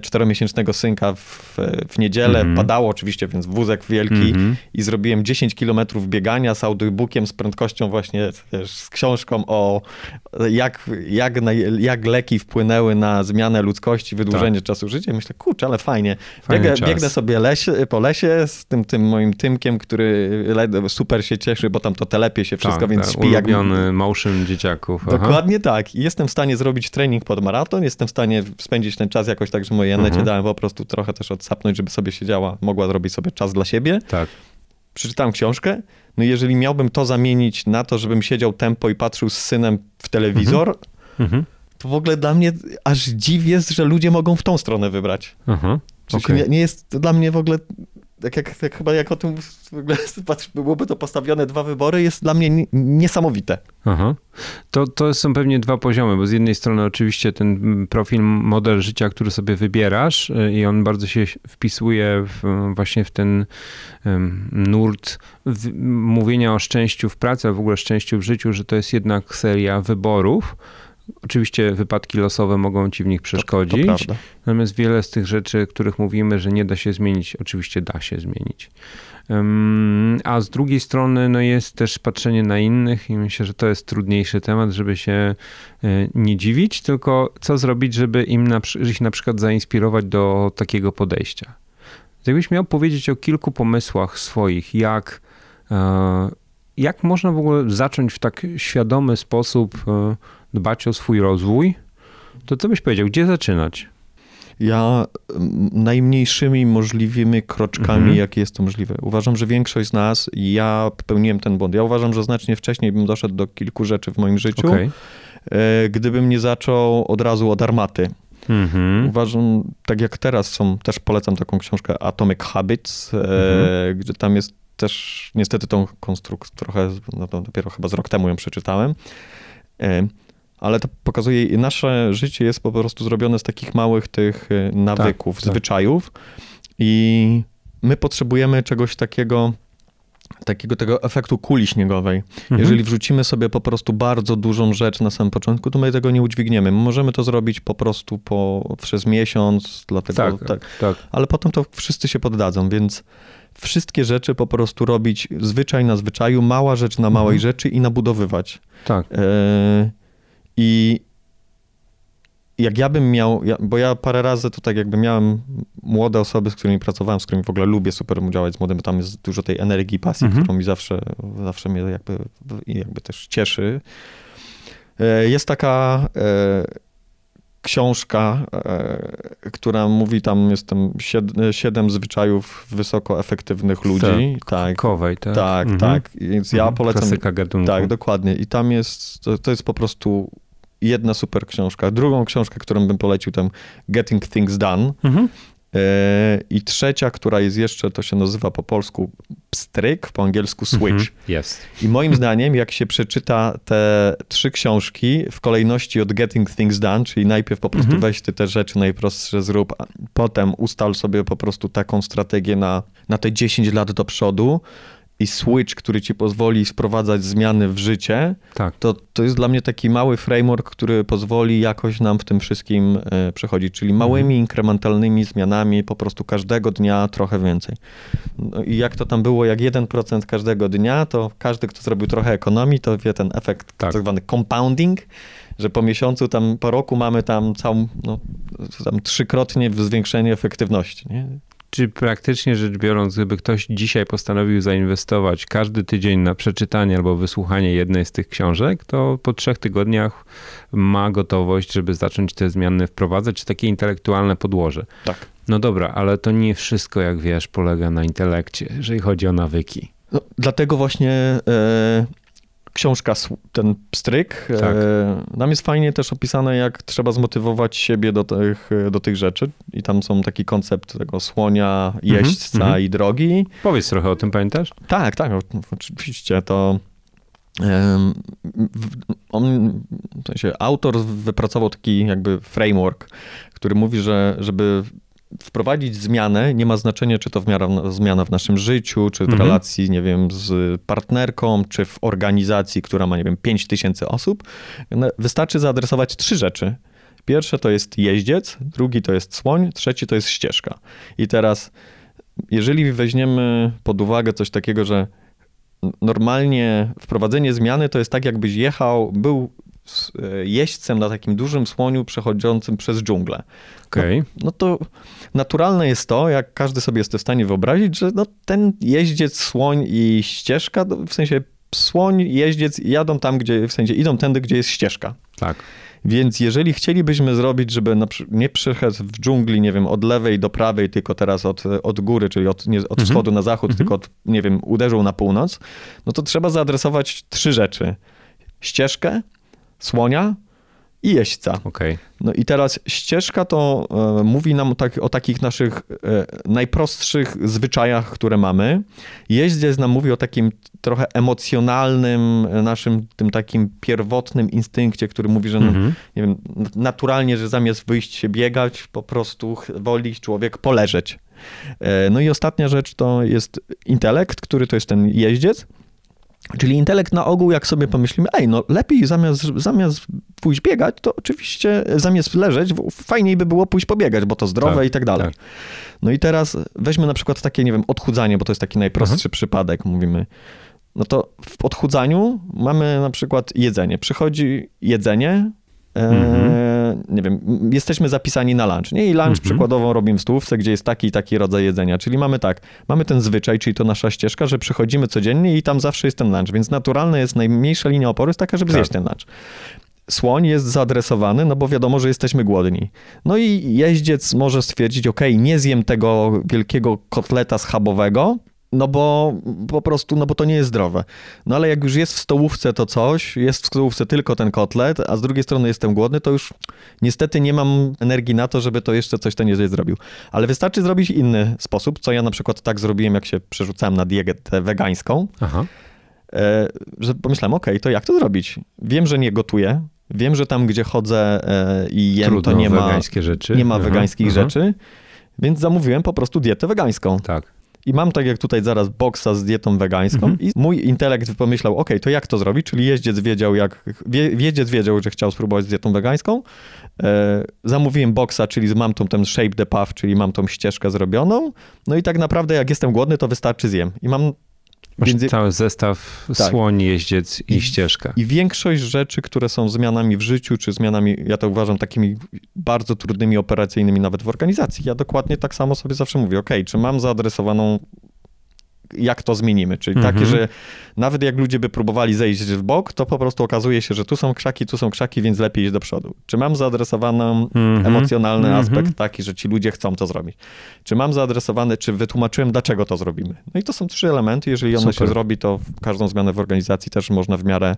czteromiesięcznego synka w, w niedzielę. Mhm. Padało oczywiście, więc wózek wielki Mhm. i zrobiłem 10 kilometrów biegania z audiobookiem, z prędkością właśnie też z książką o jak, jak, jak leki wpłynęły na zmianę ludzkości, wydłużenie czasu życia. Myślę, kurczę, ale fajnie. Tak. Biegę, biegnę sobie lesie, po lesie z tym, tym moim Tymkiem, który super się cieszy, bo tam to telepie się wszystko, tak, więc tak, śpi jak... ulubiony motion dzieciaków. aha. Dokładnie tak. I jestem w stanie zrobić trening pod maraton, jestem w stanie spędzić ten czas jakoś tak, że Janecie Mhm. dałem po prostu trochę też odsapnąć, żeby sobie siedziała, mogła zrobić sobie czas dla siebie. Tak. Przeczytałem książkę, no jeżeli miałbym to zamienić na to, żebym siedział tempo i patrzył z synem w telewizor, Mhm. to w ogóle dla mnie aż dziw jest, że ludzie mogą w tą stronę wybrać. W sensie Okej. nie, nie jest to dla mnie w ogóle, tak jak, jak chyba jak o tym patrz, byłoby to postawione dwa wybory, jest dla mnie ni- niesamowite. Aha. To, to są pewnie dwa poziomy, bo z jednej strony oczywiście ten profil, model życia, który sobie wybierasz y, i on bardzo się wpisuje w, właśnie w ten nurt mówienia o szczęściu w pracy, a w ogóle szczęściu w życiu, że to jest jednak seria wyborów. Oczywiście wypadki losowe mogą ci w nich To, to przeszkodzić, prawda. Natomiast wiele z tych rzeczy, których mówimy, że nie da się zmienić, oczywiście da się zmienić. A z drugiej strony no jest też patrzenie na innych i myślę, że to jest trudniejszy temat, żeby się y, nie dziwić, tylko co zrobić, żeby im na, ich na przykład zainspirować do takiego podejścia. Jakbyś miał powiedzieć o kilku pomysłach swoich, jak, e, jak można w ogóle zacząć w tak świadomy sposób e, dbać o swój rozwój, to co byś powiedział, gdzie zaczynać? Ja najmniejszymi możliwymi kroczkami, Mhm. jakie jest to możliwe. Uważam, że większość z nas, ja popełniłem ten błąd. Ja uważam, że znacznie wcześniej bym doszedł do kilku rzeczy w moim życiu, Okej. e, gdybym nie zaczął od razu od armaty. Mhm. Uważam, tak jak teraz są, też polecam taką książkę Atomic Habits, e, Mhm. gdzie tam jest też, niestety tą konstrukcję trochę, no dopiero chyba z rok temu ją przeczytałem, e, ale to pokazuje, nasze życie jest po prostu zrobione z takich małych tych e, nawyków, tak. zwyczajów i my potrzebujemy czegoś takiego, takiego tego efektu kuli śniegowej. Mhm. Jeżeli wrzucimy sobie po prostu bardzo dużą rzecz na samym początku, to my tego nie udźwigniemy. My możemy to zrobić po prostu po, przez miesiąc, dlatego tak, tak, tak. ale potem to wszyscy się poddadzą, więc wszystkie rzeczy po prostu robić zwyczaj na zwyczaju, mała rzecz na małej Mhm. rzeczy i nabudowywać. tak. E, I jak ja bym miał, bo ja parę razy to tak jakby miałem młode osoby, z którymi pracowałem, z którymi w ogóle lubię super działać z młodym, tam jest dużo tej energii, pasji, Mhm. którą mi zawsze, zawsze mnie jakby, jakby też cieszy. E, Jest taka e, książka, e, która mówi tam, jestem sied, siedem zwyczajów wysoko efektywnych ludzi. Tak, Kowej, tak? tak, Mhm. tak. Więc ja Mhm. polecam. Klasyka gatunku. Tak, dokładnie. I tam jest, to, to jest po prostu jedna super książka. Drugą książkę, którą bym polecił, tam Getting Things Done. Mhm. E, I trzecia, która jest jeszcze, to się nazywa po polsku pstryk, po angielsku switch. Mhm. Jest. I moim zdaniem, jak się przeczyta te trzy książki w kolejności od Getting Things Done, czyli najpierw po prostu Mhm. weź ty te rzeczy najprostsze zrób, a potem ustal sobie po prostu taką strategię na, na te 10 lat do przodu i switch, który ci pozwoli sprowadzać zmiany w życie, Tak. to, to jest dla mnie taki mały framework, który pozwoli jakoś nam w tym wszystkim e, przechodzić, czyli małymi, inkrementalnymi zmianami, po prostu każdego dnia trochę więcej. No I jak to tam było, jak 1% każdego dnia, to każdy, kto zrobił trochę ekonomii, to wie ten efekt Tak. tak zwany compounding, że po miesiącu, tam po roku mamy tam całą, no, tam trzykrotnie zwiększenie efektywności. Nie? Czy praktycznie rzecz biorąc, gdyby ktoś dzisiaj postanowił zainwestować każdy tydzień na przeczytanie albo wysłuchanie jednej z tych książek, to po trzech tygodniach ma gotowość, żeby zacząć te zmiany wprowadzać, czy takie intelektualne podłoże. Tak. No dobra, ale to nie wszystko, jak wiesz, polega na intelekcie, jeżeli chodzi o nawyki. No, dlatego właśnie e, książka, ten pstryk, Tak. e, tam jest fajnie też opisane, jak trzeba zmotywować siebie do tych, do tych rzeczy. I tam są taki koncept tego słonia, jeźdźca mhm. i drogi. Powiedz trochę o tym, pamiętasz? Tak, tak, oczywiście to. On, w sensie autor wypracował taki jakby framework, który mówi, że żeby wprowadzić zmianę, nie ma znaczenia, czy to w miarę zmiana w naszym życiu, czy w Mhm. relacji, nie wiem, z partnerką, czy w organizacji, która ma, nie wiem, 5 tysięcy osób. No, Wystarczy zaadresować trzy rzeczy. Pierwsze to jest jeździec, drugi to jest słoń, trzeci to jest ścieżka. I teraz, jeżeli weźmiemy pod uwagę coś takiego, że normalnie wprowadzenie zmiany to jest tak, jakbyś jechał, był jeźdźcem na takim dużym słoniu przechodzącym przez dżunglę. Okej. No to naturalne jest to, jak każdy sobie jest w stanie wyobrazić, że no ten jeździec, słoń i ścieżka, no w sensie słoń, jeździec jadą tam, gdzie, w sensie idą tędy, gdzie jest ścieżka. Tak. Więc jeżeli chcielibyśmy zrobić, żeby nie przyjechać w dżungli, nie wiem, od lewej do prawej, tylko teraz od, od góry, czyli od, nie, od Mhm. wschodu na zachód, tylko od, nie wiem, uderzył na północ, no to trzeba zaadresować trzy rzeczy. Ścieżkę, słonia i jeźdźca. Okej. No i teraz ścieżka to e, mówi nam tak, o takich naszych e, najprostszych zwyczajach, które mamy. Jeździec nam mówi o takim trochę emocjonalnym, naszym tym takim pierwotnym instynkcie, który mówi, że no, Mhm. nie wiem, naturalnie, że zamiast wyjść się biegać, po prostu woli człowiek poleżeć. E, No i ostatnia rzecz to jest intelekt, który to jest ten jeździec. Czyli intelekt na ogół, jak sobie pomyślimy, ej, no lepiej zamiast, zamiast pójść biegać, to oczywiście zamiast leżeć, fajniej by było pójść pobiegać, bo to zdrowe Tak, i tak dalej. tak. No i teraz weźmy na przykład takie, nie wiem, odchudzanie, bo to jest taki najprostszy Mhm. przypadek, mówimy. No to w odchudzaniu mamy na przykład jedzenie. Przychodzi jedzenie, Mhm. nie wiem, jesteśmy zapisani na lunch, nie? I lunch Mhm. przykładowo robimy w stołówce, gdzie jest taki i taki rodzaj jedzenia. Czyli mamy tak, mamy ten zwyczaj, czyli to nasza ścieżka, że przychodzimy codziennie i tam zawsze jest ten lunch, więc naturalne jest, najmniejsza linia oporu jest taka, żeby Tak. zjeść ten lunch. Słoń jest zaadresowany, no bo wiadomo, że jesteśmy głodni. No i jeździec może stwierdzić, ok, nie zjem tego wielkiego kotleta schabowego, no bo po prostu, no bo to nie jest zdrowe. No ale jak już jest w stołówce to coś, jest w stołówce tylko ten kotlet, a z drugiej strony jestem głodny, to już niestety nie mam energii na to, żeby to jeszcze coś ten jeździec zrobił. Ale wystarczy zrobić inny sposób, co ja na przykład tak zrobiłem, jak się przerzucałem na dietę wegańską, Aha. e, że pomyślałem, okej, to jak to zrobić? Wiem, że nie gotuję, wiem, że tam, gdzie chodzę e, i jem, Trudno to nie ma, rzeczy. nie ma Aha, wegańskich aha. rzeczy, więc zamówiłem po prostu dietę wegańską. Tak. I mam tak jak tutaj zaraz boksa z dietą wegańską Mhm. i mój intelekt pomyślał, okej, to jak to zrobić? Czyli jeździec wiedział, jak, wie, jeździec wiedział, że chciał spróbować z dietą wegańską. E, zamówiłem boksa, czyli mam tą ten shape the path, czyli mam tą ścieżkę zrobioną. No i tak naprawdę jak jestem głodny, to wystarczy zjem. I mam Masz Więc- cały zestaw Tak. słoń, jeździec i, I- ścieżka. I większość rzeczy, które są zmianami w życiu, czy zmianami, ja to uważam, takimi bardzo trudnymi, operacyjnymi nawet w organizacji, ja dokładnie tak samo sobie zawsze mówię, ok, czy mam zaadresowaną, jak to zmienimy, czyli Mhm. takie, że nawet jak ludzie by próbowali zejść w bok, to po prostu okazuje się, że tu są krzaki, tu są krzaki, więc lepiej iść do przodu. Czy mam zaadresowany Mhm. emocjonalny Mhm. aspekt taki, że ci ludzie chcą to zrobić? Czy mam zaadresowany, czy wytłumaczyłem, dlaczego to zrobimy? No i to są trzy elementy, jeżeli ono się Super. zrobi, to każdą zmianę w organizacji też można w miarę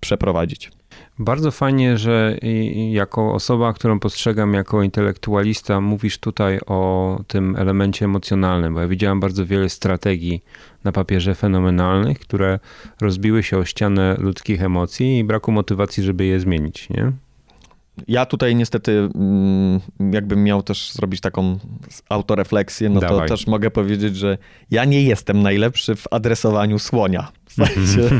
przeprowadzić. Bardzo fajnie, że jako osoba, którą postrzegam jako intelektualista, mówisz tutaj o tym elemencie emocjonalnym, bo ja widziałem bardzo wiele strategii na papierze fenomenalnych, które rozbiły się o ścianę ludzkich emocji i braku motywacji, żeby je zmienić, nie? Ja tutaj niestety, mm, jakbym miał też zrobić taką autorefleksję, no Dawaj. to też mogę powiedzieć, że ja nie jestem najlepszy w adresowaniu słonia. W sensie,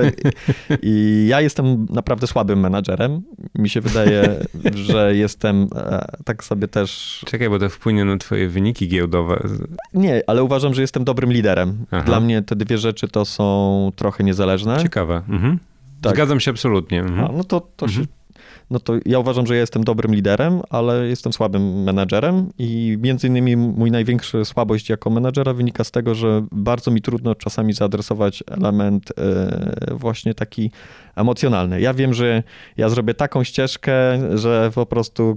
I ja jestem naprawdę słabym menadżerem. Mi się wydaje, że jestem e, tak sobie też. Czekaj, bo to wpłynie na twoje wyniki giełdowe. Nie, ale uważam, że jestem dobrym liderem. Aha. Dla mnie te dwie rzeczy to są trochę niezależne. Ciekawe. Mhm. Tak. Zgadzam się absolutnie. Mhm. A, no to, to się, no to ja uważam, że ja jestem dobrym liderem, ale jestem słabym menadżerem i między innymi mój największa słabość jako menadżera wynika z tego, że bardzo mi trudno czasami zaadresować element e, właśnie taki emocjonalny. Ja wiem, że ja zrobię taką ścieżkę, że po prostu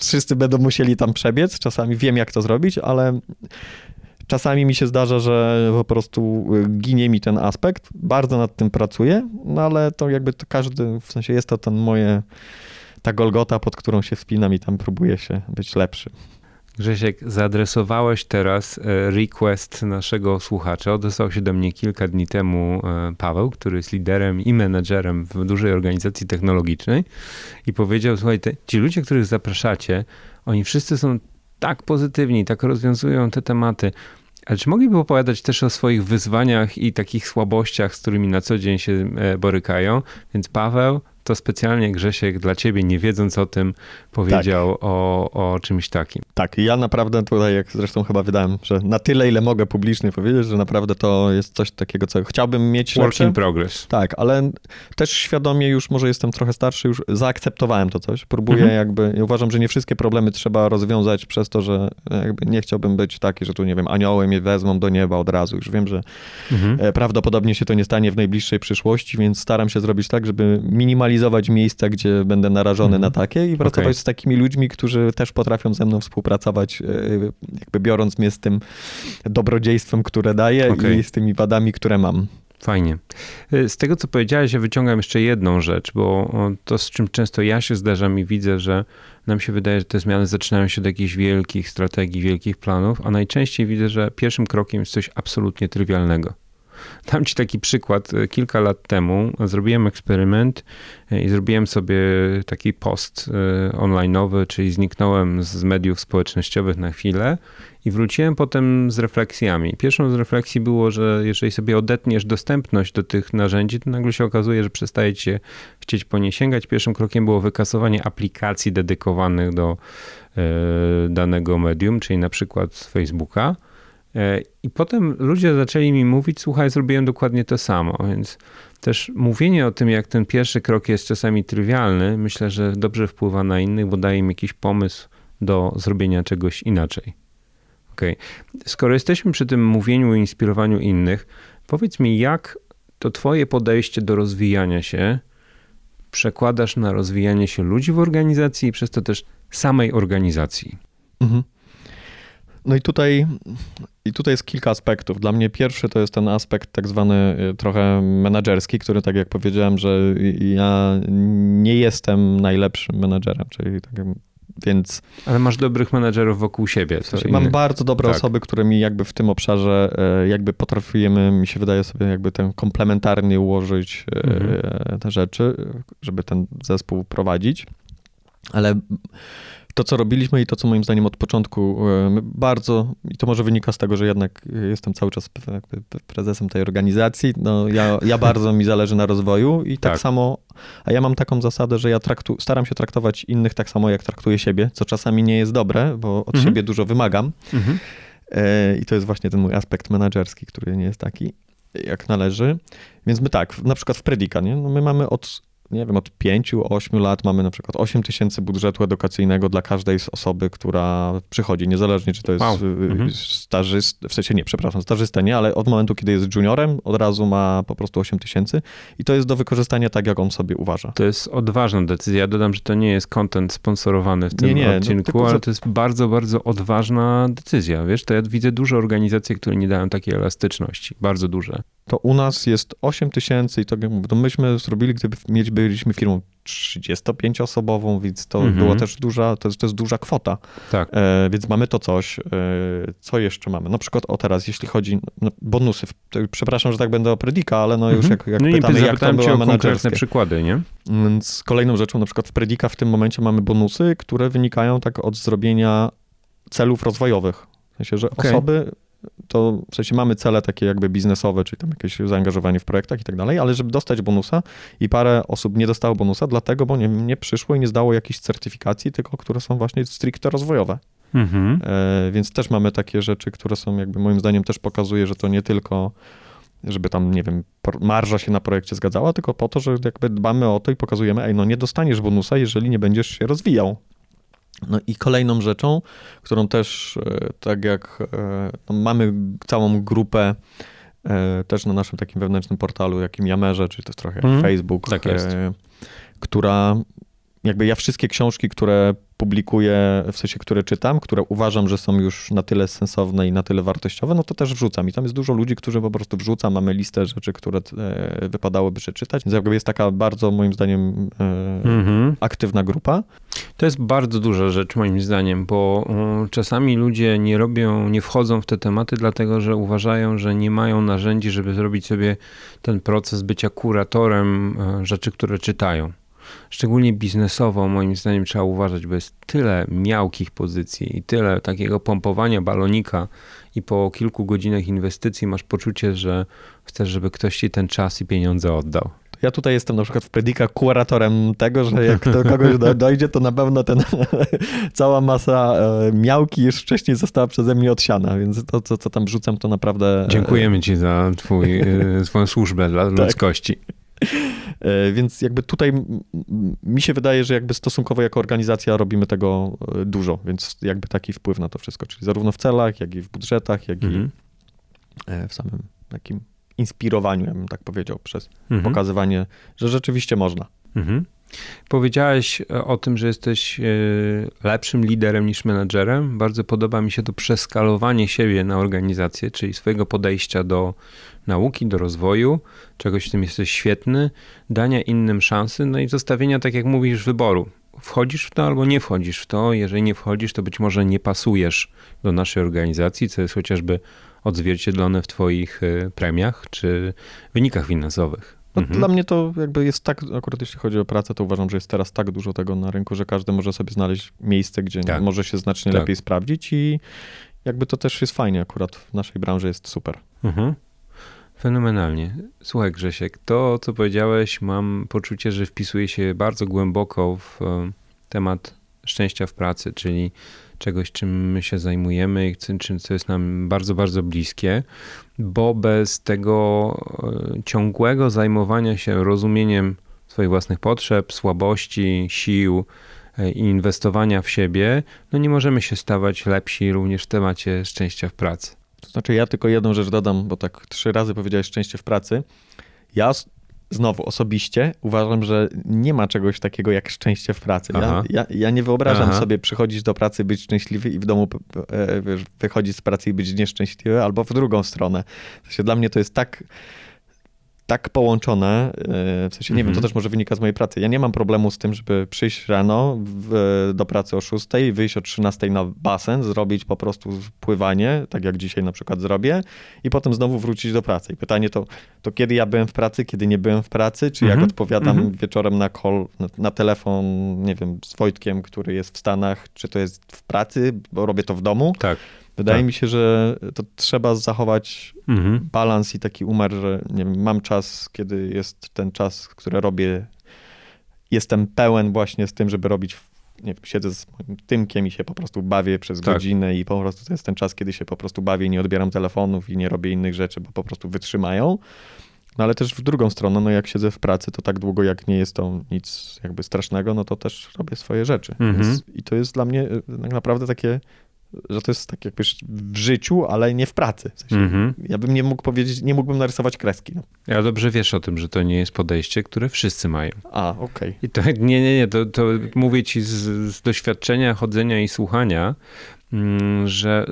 wszyscy będą musieli tam przebiec. Czasami wiem, jak to zrobić, ale Czasami mi się zdarza, że po prostu y, ginie mi ten aspekt. Bardzo nad tym pracuję, no ale to jakby to każdy, w sensie jest to ten moje, ta golgota, pod którą się wspinam i tam próbuję się być lepszy. Grzesiek, zaadresowałeś teraz e, request naszego słuchacza. Odesłał się do mnie kilka dni temu e, Paweł, który jest liderem i menedżerem w dużej organizacji technologicznej i powiedział, słuchaj, te, ci ludzie, których zapraszacie, oni wszyscy są tak pozytywni, tak rozwiązują te tematy. Ale czy mogliby opowiadać też o swoich wyzwaniach i takich słabościach, z którymi na co dzień się e, borykają? Więc Paweł, to specjalnie Grzesiek dla ciebie, nie wiedząc o tym, powiedział o, o czymś takim. Tak, i ja naprawdę tutaj, jak zresztą chyba wydałem, że na tyle, ile mogę publicznie powiedzieć, że naprawdę to jest coś takiego, co chciałbym mieć Work lepsze. in progress. Tak, ale też świadomie już, może jestem trochę starszy, już zaakceptowałem to coś. Próbuję Mhm. jakby, ja uważam, że nie wszystkie problemy trzeba rozwiązać przez to, że jakby nie chciałbym być taki, że tu, nie wiem, anioły mnie wezmą do nieba od razu. Już wiem, że Mhm. e, prawdopodobnie się to nie stanie w najbliższej przyszłości, więc staram się zrobić tak, żeby minimalizować miejsca, gdzie będę narażony Mhm. na takie i pracować Okej. z takimi ludźmi, którzy też potrafią ze mną współpracować, e, jakby biorąc mnie z tym dobrodziejstwem, które daję Okej. i z tymi wadami, które mam. Fajnie. Y, Z tego, co powiedziałeś, ja wyciągam jeszcze jedną rzecz, bo to, z czym często ja się zdarzam i widzę, że nam się wydaje, że te zmiany zaczynają się od jakichś wielkich strategii, wielkich planów, a najczęściej widzę, że pierwszym krokiem jest coś absolutnie trywialnego. Dam ci taki przykład. Kilka lat temu zrobiłem eksperyment y, i zrobiłem sobie taki post y, online'owy, czyli zniknąłem z mediów społecznościowych na chwilę i wróciłem potem z refleksjami. Pierwszą z refleksji było, że jeżeli sobie odetniesz dostępność do tych narzędzi, to nagle się okazuje, że przestaje ci się chcieć po nie sięgać. Pierwszym krokiem było wykasowanie aplikacji dedykowanych do e, danego medium, czyli na przykład Facebooka. E, I potem ludzie zaczęli mi mówić, słuchaj, zrobiłem dokładnie to samo, więc też mówienie o tym, jak ten pierwszy krok jest czasami trywialny, myślę, że dobrze wpływa na innych, bo daje im jakiś pomysł do zrobienia czegoś inaczej. Okej. Skoro jesteśmy przy tym mówieniu i inspirowaniu innych, powiedz mi, jak to twoje podejście do rozwijania się przekładasz na rozwijanie się ludzi w organizacji i przez to też samej organizacji? Mhm. No i tutaj, i tutaj jest kilka aspektów. Dla mnie pierwszy to jest ten aspekt tak zwany y, trochę menedżerski, który tak jak powiedziałem, że ja nie jestem najlepszym menedżerem, czyli tak, więc Ale masz dobrych menedżerów wokół siebie. w sensie inny- mam bardzo dobre Tak. osoby, które mi jakby w tym obszarze e, jakby potrafimy, mi się wydaje sobie jakby ten komplementarnie ułożyć e, Mhm. te rzeczy, żeby ten zespół prowadzić. Ale to, co robiliśmy i to, co moim zdaniem od początku e, bardzo, i to może wynika z tego, że jednak jestem cały czas prezesem tej organizacji, no ja, ja bardzo mi zależy na rozwoju i tak, Tak. samo, a ja mam taką zasadę, że ja traktu, staram się traktować innych tak samo, jak traktuję siebie, co czasami nie jest dobre, bo od Mhm. siebie dużo wymagam. Mhm. E, I to jest właśnie ten mój aspekt menedżerski, który nie jest taki, jak należy. Więc my tak, na przykład w Predika, nie? No my mamy od, nie wiem, od 5-8 lat mamy na przykład 8 tysięcy budżetu edukacyjnego dla każdej z osoby, która przychodzi, niezależnie czy to jest Wow. y, Mhm. stażyst, w sensie nie, przepraszam, stażysta nie, ale od momentu, kiedy jest juniorem, od razu ma po prostu 8 tysięcy i to jest do wykorzystania tak, jak on sobie uważa. To jest odważna decyzja. Ja dodam, że to nie jest content sponsorowany w tym Nie, nie, no, odcinku, tylko ale to jest bardzo, bardzo odważna decyzja. Wiesz, to ja widzę dużo organizacji, które nie dają takiej elastyczności. Bardzo duże. to u nas jest 8 tysięcy i to, jak mówię, to myśmy zrobili, gdyby mieć, byliśmy firmą 35-osobową, więc to Mhm. była też duża, to, jest- to jest duża kwota. Tak. E, więc mamy to coś. E, co jeszcze mamy? Na przykład o teraz, jeśli chodzi no, bonusy. Przepraszam, że tak będę o Predika, ale no już jak, jak no pytamy, jak cię były konkretne przykłady, nie? Więc kolejną rzeczą, na przykład w Predika w tym momencie mamy bonusy, które wynikają tak od zrobienia celów rozwojowych. W sensie, że Okej. osoby, to w sensie mamy cele takie jakby biznesowe, czyli tam jakieś zaangażowanie w projektach i tak dalej, ale żeby dostać bonusa i parę osób nie dostało bonusa, dlatego, bo nie, nie przyszło i nie zdało jakichś certyfikacji, tylko które są właśnie stricte rozwojowe. Mhm. E, więc też mamy takie rzeczy, które są jakby moim zdaniem też pokazuje, że to nie tylko żeby tam, nie wiem, marża się na projekcie zgadzała, tylko po to, że jakby dbamy o to i pokazujemy, ej, no nie dostaniesz bonusa, jeżeli nie będziesz się rozwijał. No i kolejną rzeczą, którą też, e, tak jak e, no mamy całą grupę e, też na naszym takim wewnętrznym portalu, jakim Yamerze, czyli to jest trochę jak Mhm. Facebook, Tak która jakby ja wszystkie książki, które publikuję, w sensie, które czytam, które uważam, że są już na tyle sensowne i na tyle wartościowe, no to też wrzucam. I tam jest dużo ludzi, którzy po prostu wrzucam, mamy listę rzeczy, które e, wypadałoby przeczytać. Więc jakby jest taka bardzo, moim zdaniem, e, Mhm. aktywna grupa. To jest bardzo duża rzecz moim zdaniem, bo um, czasami ludzie nie robią, nie wchodzą w te tematy, dlatego że uważają, że nie mają narzędzi, żeby zrobić sobie ten proces bycia kuratorem e, rzeczy, które czytają. Szczególnie biznesowo, moim zdaniem, trzeba uważać, bo jest tyle miałkich pozycji i tyle takiego pompowania balonika, i po kilku godzinach inwestycji masz poczucie, że chcesz, żeby ktoś ci ten czas i pieniądze oddał. Ja tutaj jestem na przykład w Predika kuratorem tego, że jak do kogoś do, dojdzie, to na pewno ten, cała masa e, miałki już wcześniej została przeze mnie odsiana, więc to, co, co tam wrzucam, to naprawdę... e, Dziękujemy ci za twój, e, swoją służbę dla ludzkości. E, Więc jakby tutaj mi się wydaje, że jakby stosunkowo jako organizacja robimy tego e, dużo, więc jakby taki wpływ na to wszystko, czyli zarówno w celach, jak i w budżetach, jak Mhm. i e, w samym takim inspirowaniu, ja bym tak powiedział, przez Mhm. pokazywanie, że rzeczywiście można. Mhm. Powiedziałeś o tym, że jesteś lepszym liderem niż menedżerem. Bardzo podoba mi się to przeskalowanie siebie na organizację, czyli swojego podejścia do nauki, do rozwoju, czegoś w tym jesteś świetny, dania innym szansy, no i zostawienia, tak jak mówisz, wyboru. Wchodzisz w to albo nie wchodzisz w to. Jeżeli nie wchodzisz, to być może nie pasujesz do naszej organizacji, co jest chociażby odzwierciedlone w Twoich e, premiach czy wynikach finansowych. No, Mhm. Dla mnie to jakby jest tak, akurat jeśli chodzi o pracę, to uważam, że jest teraz tak dużo tego na rynku, że każdy może sobie znaleźć miejsce, gdzie Tak. może się znacznie Tak. lepiej sprawdzić i jakby to też jest fajnie, akurat w naszej branży jest super. Mhm. Fenomenalnie. Słuchaj, Grzesiek, to co powiedziałeś, mam poczucie, że wpisuje się bardzo głęboko w e, temat szczęścia w pracy, czyli czegoś, czym my się zajmujemy i czym, co jest nam bardzo, bardzo bliskie, bo bez tego e, ciągłego zajmowania się rozumieniem swoich własnych potrzeb, słabości, sił e, i inwestowania w siebie, no nie możemy się stawać lepsi również w temacie szczęścia w pracy. To znaczy ja tylko jedną rzecz dodam, bo tak trzy razy powiedziałeś szczęście w pracy. Ja znowu osobiście uważam, że nie ma czegoś takiego jak szczęście w pracy. Ja, ja, ja nie wyobrażam Aha. sobie przychodzić do pracy, być szczęśliwy i w domu e, wiesz, wychodzić z pracy i być nieszczęśliwy, albo w drugą stronę. W sensie dla mnie to jest tak tak połączone, e, w sensie nie wiem, to Mhm. też może wynika z mojej pracy. Ja nie mam problemu z tym, żeby przyjść rano w, do pracy o 6, wyjść o 13 na basen, zrobić po prostu pływanie, tak jak dzisiaj na przykład zrobię, i potem znowu wrócić do pracy. I pytanie to, to kiedy ja byłem w pracy, kiedy nie byłem w pracy, czy jak Mhm. odpowiadam Mhm. wieczorem na call, na, na telefon, nie wiem, z Wojtkiem, który jest w Stanach, czy to jest w pracy, bo robię to w domu. Tak. Wydaje Tak. mi się, że to trzeba zachować Mhm. balans i taki umiar, że nie wiem, mam czas, kiedy jest ten czas, który robię, jestem pełen właśnie z tym, żeby robić, nie wiem, siedzę z moim tymkiem i się po prostu bawię przez Tak. godzinę i po prostu to jest ten czas, kiedy się po prostu bawię i nie odbieram telefonów i nie robię innych rzeczy, bo po prostu wytrzymają. No ale też w drugą stronę, no jak siedzę w pracy, to tak długo jak nie jest to nic jakby strasznego, no to też robię swoje rzeczy. Mhm. Więc, I to jest dla mnie y, tak naprawdę takie, że to jest tak jakby w życiu, ale nie w pracy. W sensie, Mhm. ja bym nie mógł powiedzieć, nie mógłbym narysować kreski. No. Ja dobrze wiesz o tym, że to nie jest podejście, które wszyscy mają. A, okej. I to nie, nie, nie, to, to mówię ci z, z doświadczenia chodzenia i słuchania, mm, że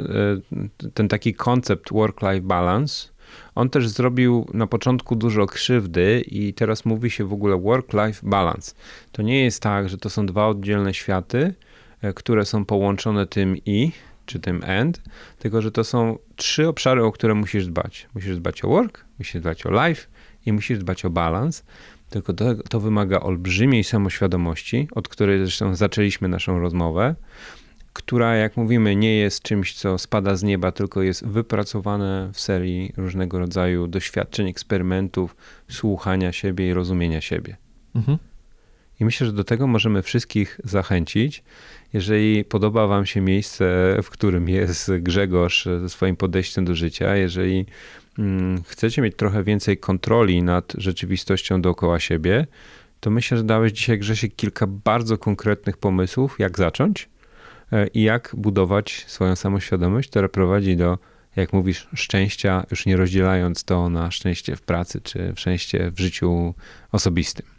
e, ten taki koncept work-life balance On też zrobił na początku dużo krzywdy i teraz mówi się w ogóle work-life balance. To nie jest tak, że to są dwa oddzielne światy, e, które są połączone tym i, czy tym and, tylko że to są trzy obszary, o które musisz dbać. Musisz dbać o work, musisz dbać o life i musisz dbać o balans. Tylko to, to wymaga olbrzymiej samoświadomości, od której zresztą zaczęliśmy naszą rozmowę, która, jak mówimy, nie jest czymś, co spada z nieba, tylko jest wypracowane w serii różnego rodzaju doświadczeń, eksperymentów, słuchania siebie i rozumienia siebie. Mhm. I myślę, że do tego możemy wszystkich zachęcić. Jeżeli podoba Wam się miejsce, w którym jest Grzegorz ze swoim podejściem do życia, jeżeli mm, chcecie mieć trochę więcej kontroli nad rzeczywistością dookoła siebie, to myślę, że dałeś dzisiaj Grzesiek kilka bardzo konkretnych pomysłów, jak zacząć e, i jak budować swoją samoświadomość, która prowadzi do, jak mówisz, szczęścia, już nie rozdzielając to na szczęście w pracy czy szczęście w życiu osobistym.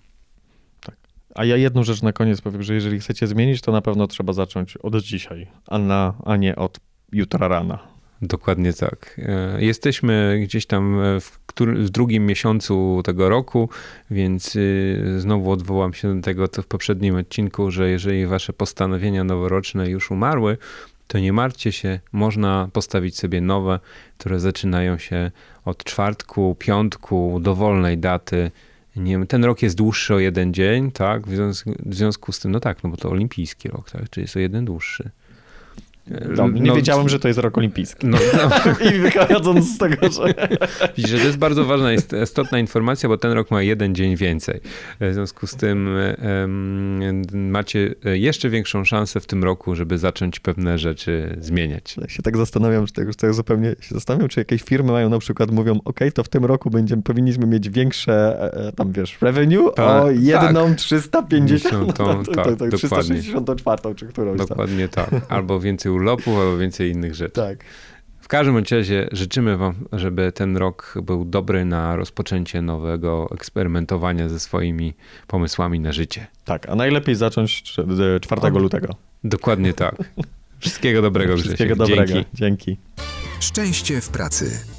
A ja jedną rzecz na koniec powiem, że jeżeli chcecie zmienić, to na pewno trzeba zacząć od dzisiaj, a, na, a nie od jutra rana. Dokładnie tak. E, Jesteśmy gdzieś tam w, w drugim miesiącu tego roku, więc y, znowu odwołam się do tego, co w poprzednim odcinku, że jeżeli wasze postanowienia noworoczne już umarły, to nie martwcie się, można postawić sobie nowe, które zaczynają się od czwartku, piątku, dowolnej daty. Nie wiem, ten rok jest dłuższy o jeden dzień, tak? W związku, w związku z tym, no tak, no bo to olimpijski rok, tak? Czyli jest o jeden dłuższy. No, nie No, wiedziałem, że to jest rok olimpijski. No, no, I wychodząc z tego, że... Widzisz, że to jest bardzo ważna, istotna informacja, bo ten rok ma jeden dzień więcej. W związku z tym em, macie jeszcze większą szansę w tym roku, żeby zacząć pewne rzeczy zmieniać. Ja się tak zastanawiam, czy tego, tego zupełnie się zastanawiam, czy jakieś firmy mają na przykład, mówią, ok, to w tym roku będziemy, powinniśmy mieć większe, e, tam wiesz, revenue Tak, o jedną tak. 350, Tą, no, to, tak, dokładnie. 364 czy którąś tam. Dokładnie tak. Albo więcej urlopów, albo więcej innych rzeczy. Tak. W każdym razie życzymy Wam, żeby ten rok był dobry na rozpoczęcie nowego eksperymentowania ze swoimi pomysłami na życie. Tak, a najlepiej zacząć 4 lutego. Dokładnie tak. Wszystkiego dobrego, Wszystkiego Grzesiek. dobrego. Dzięki. Dzięki. Szczęście w pracy.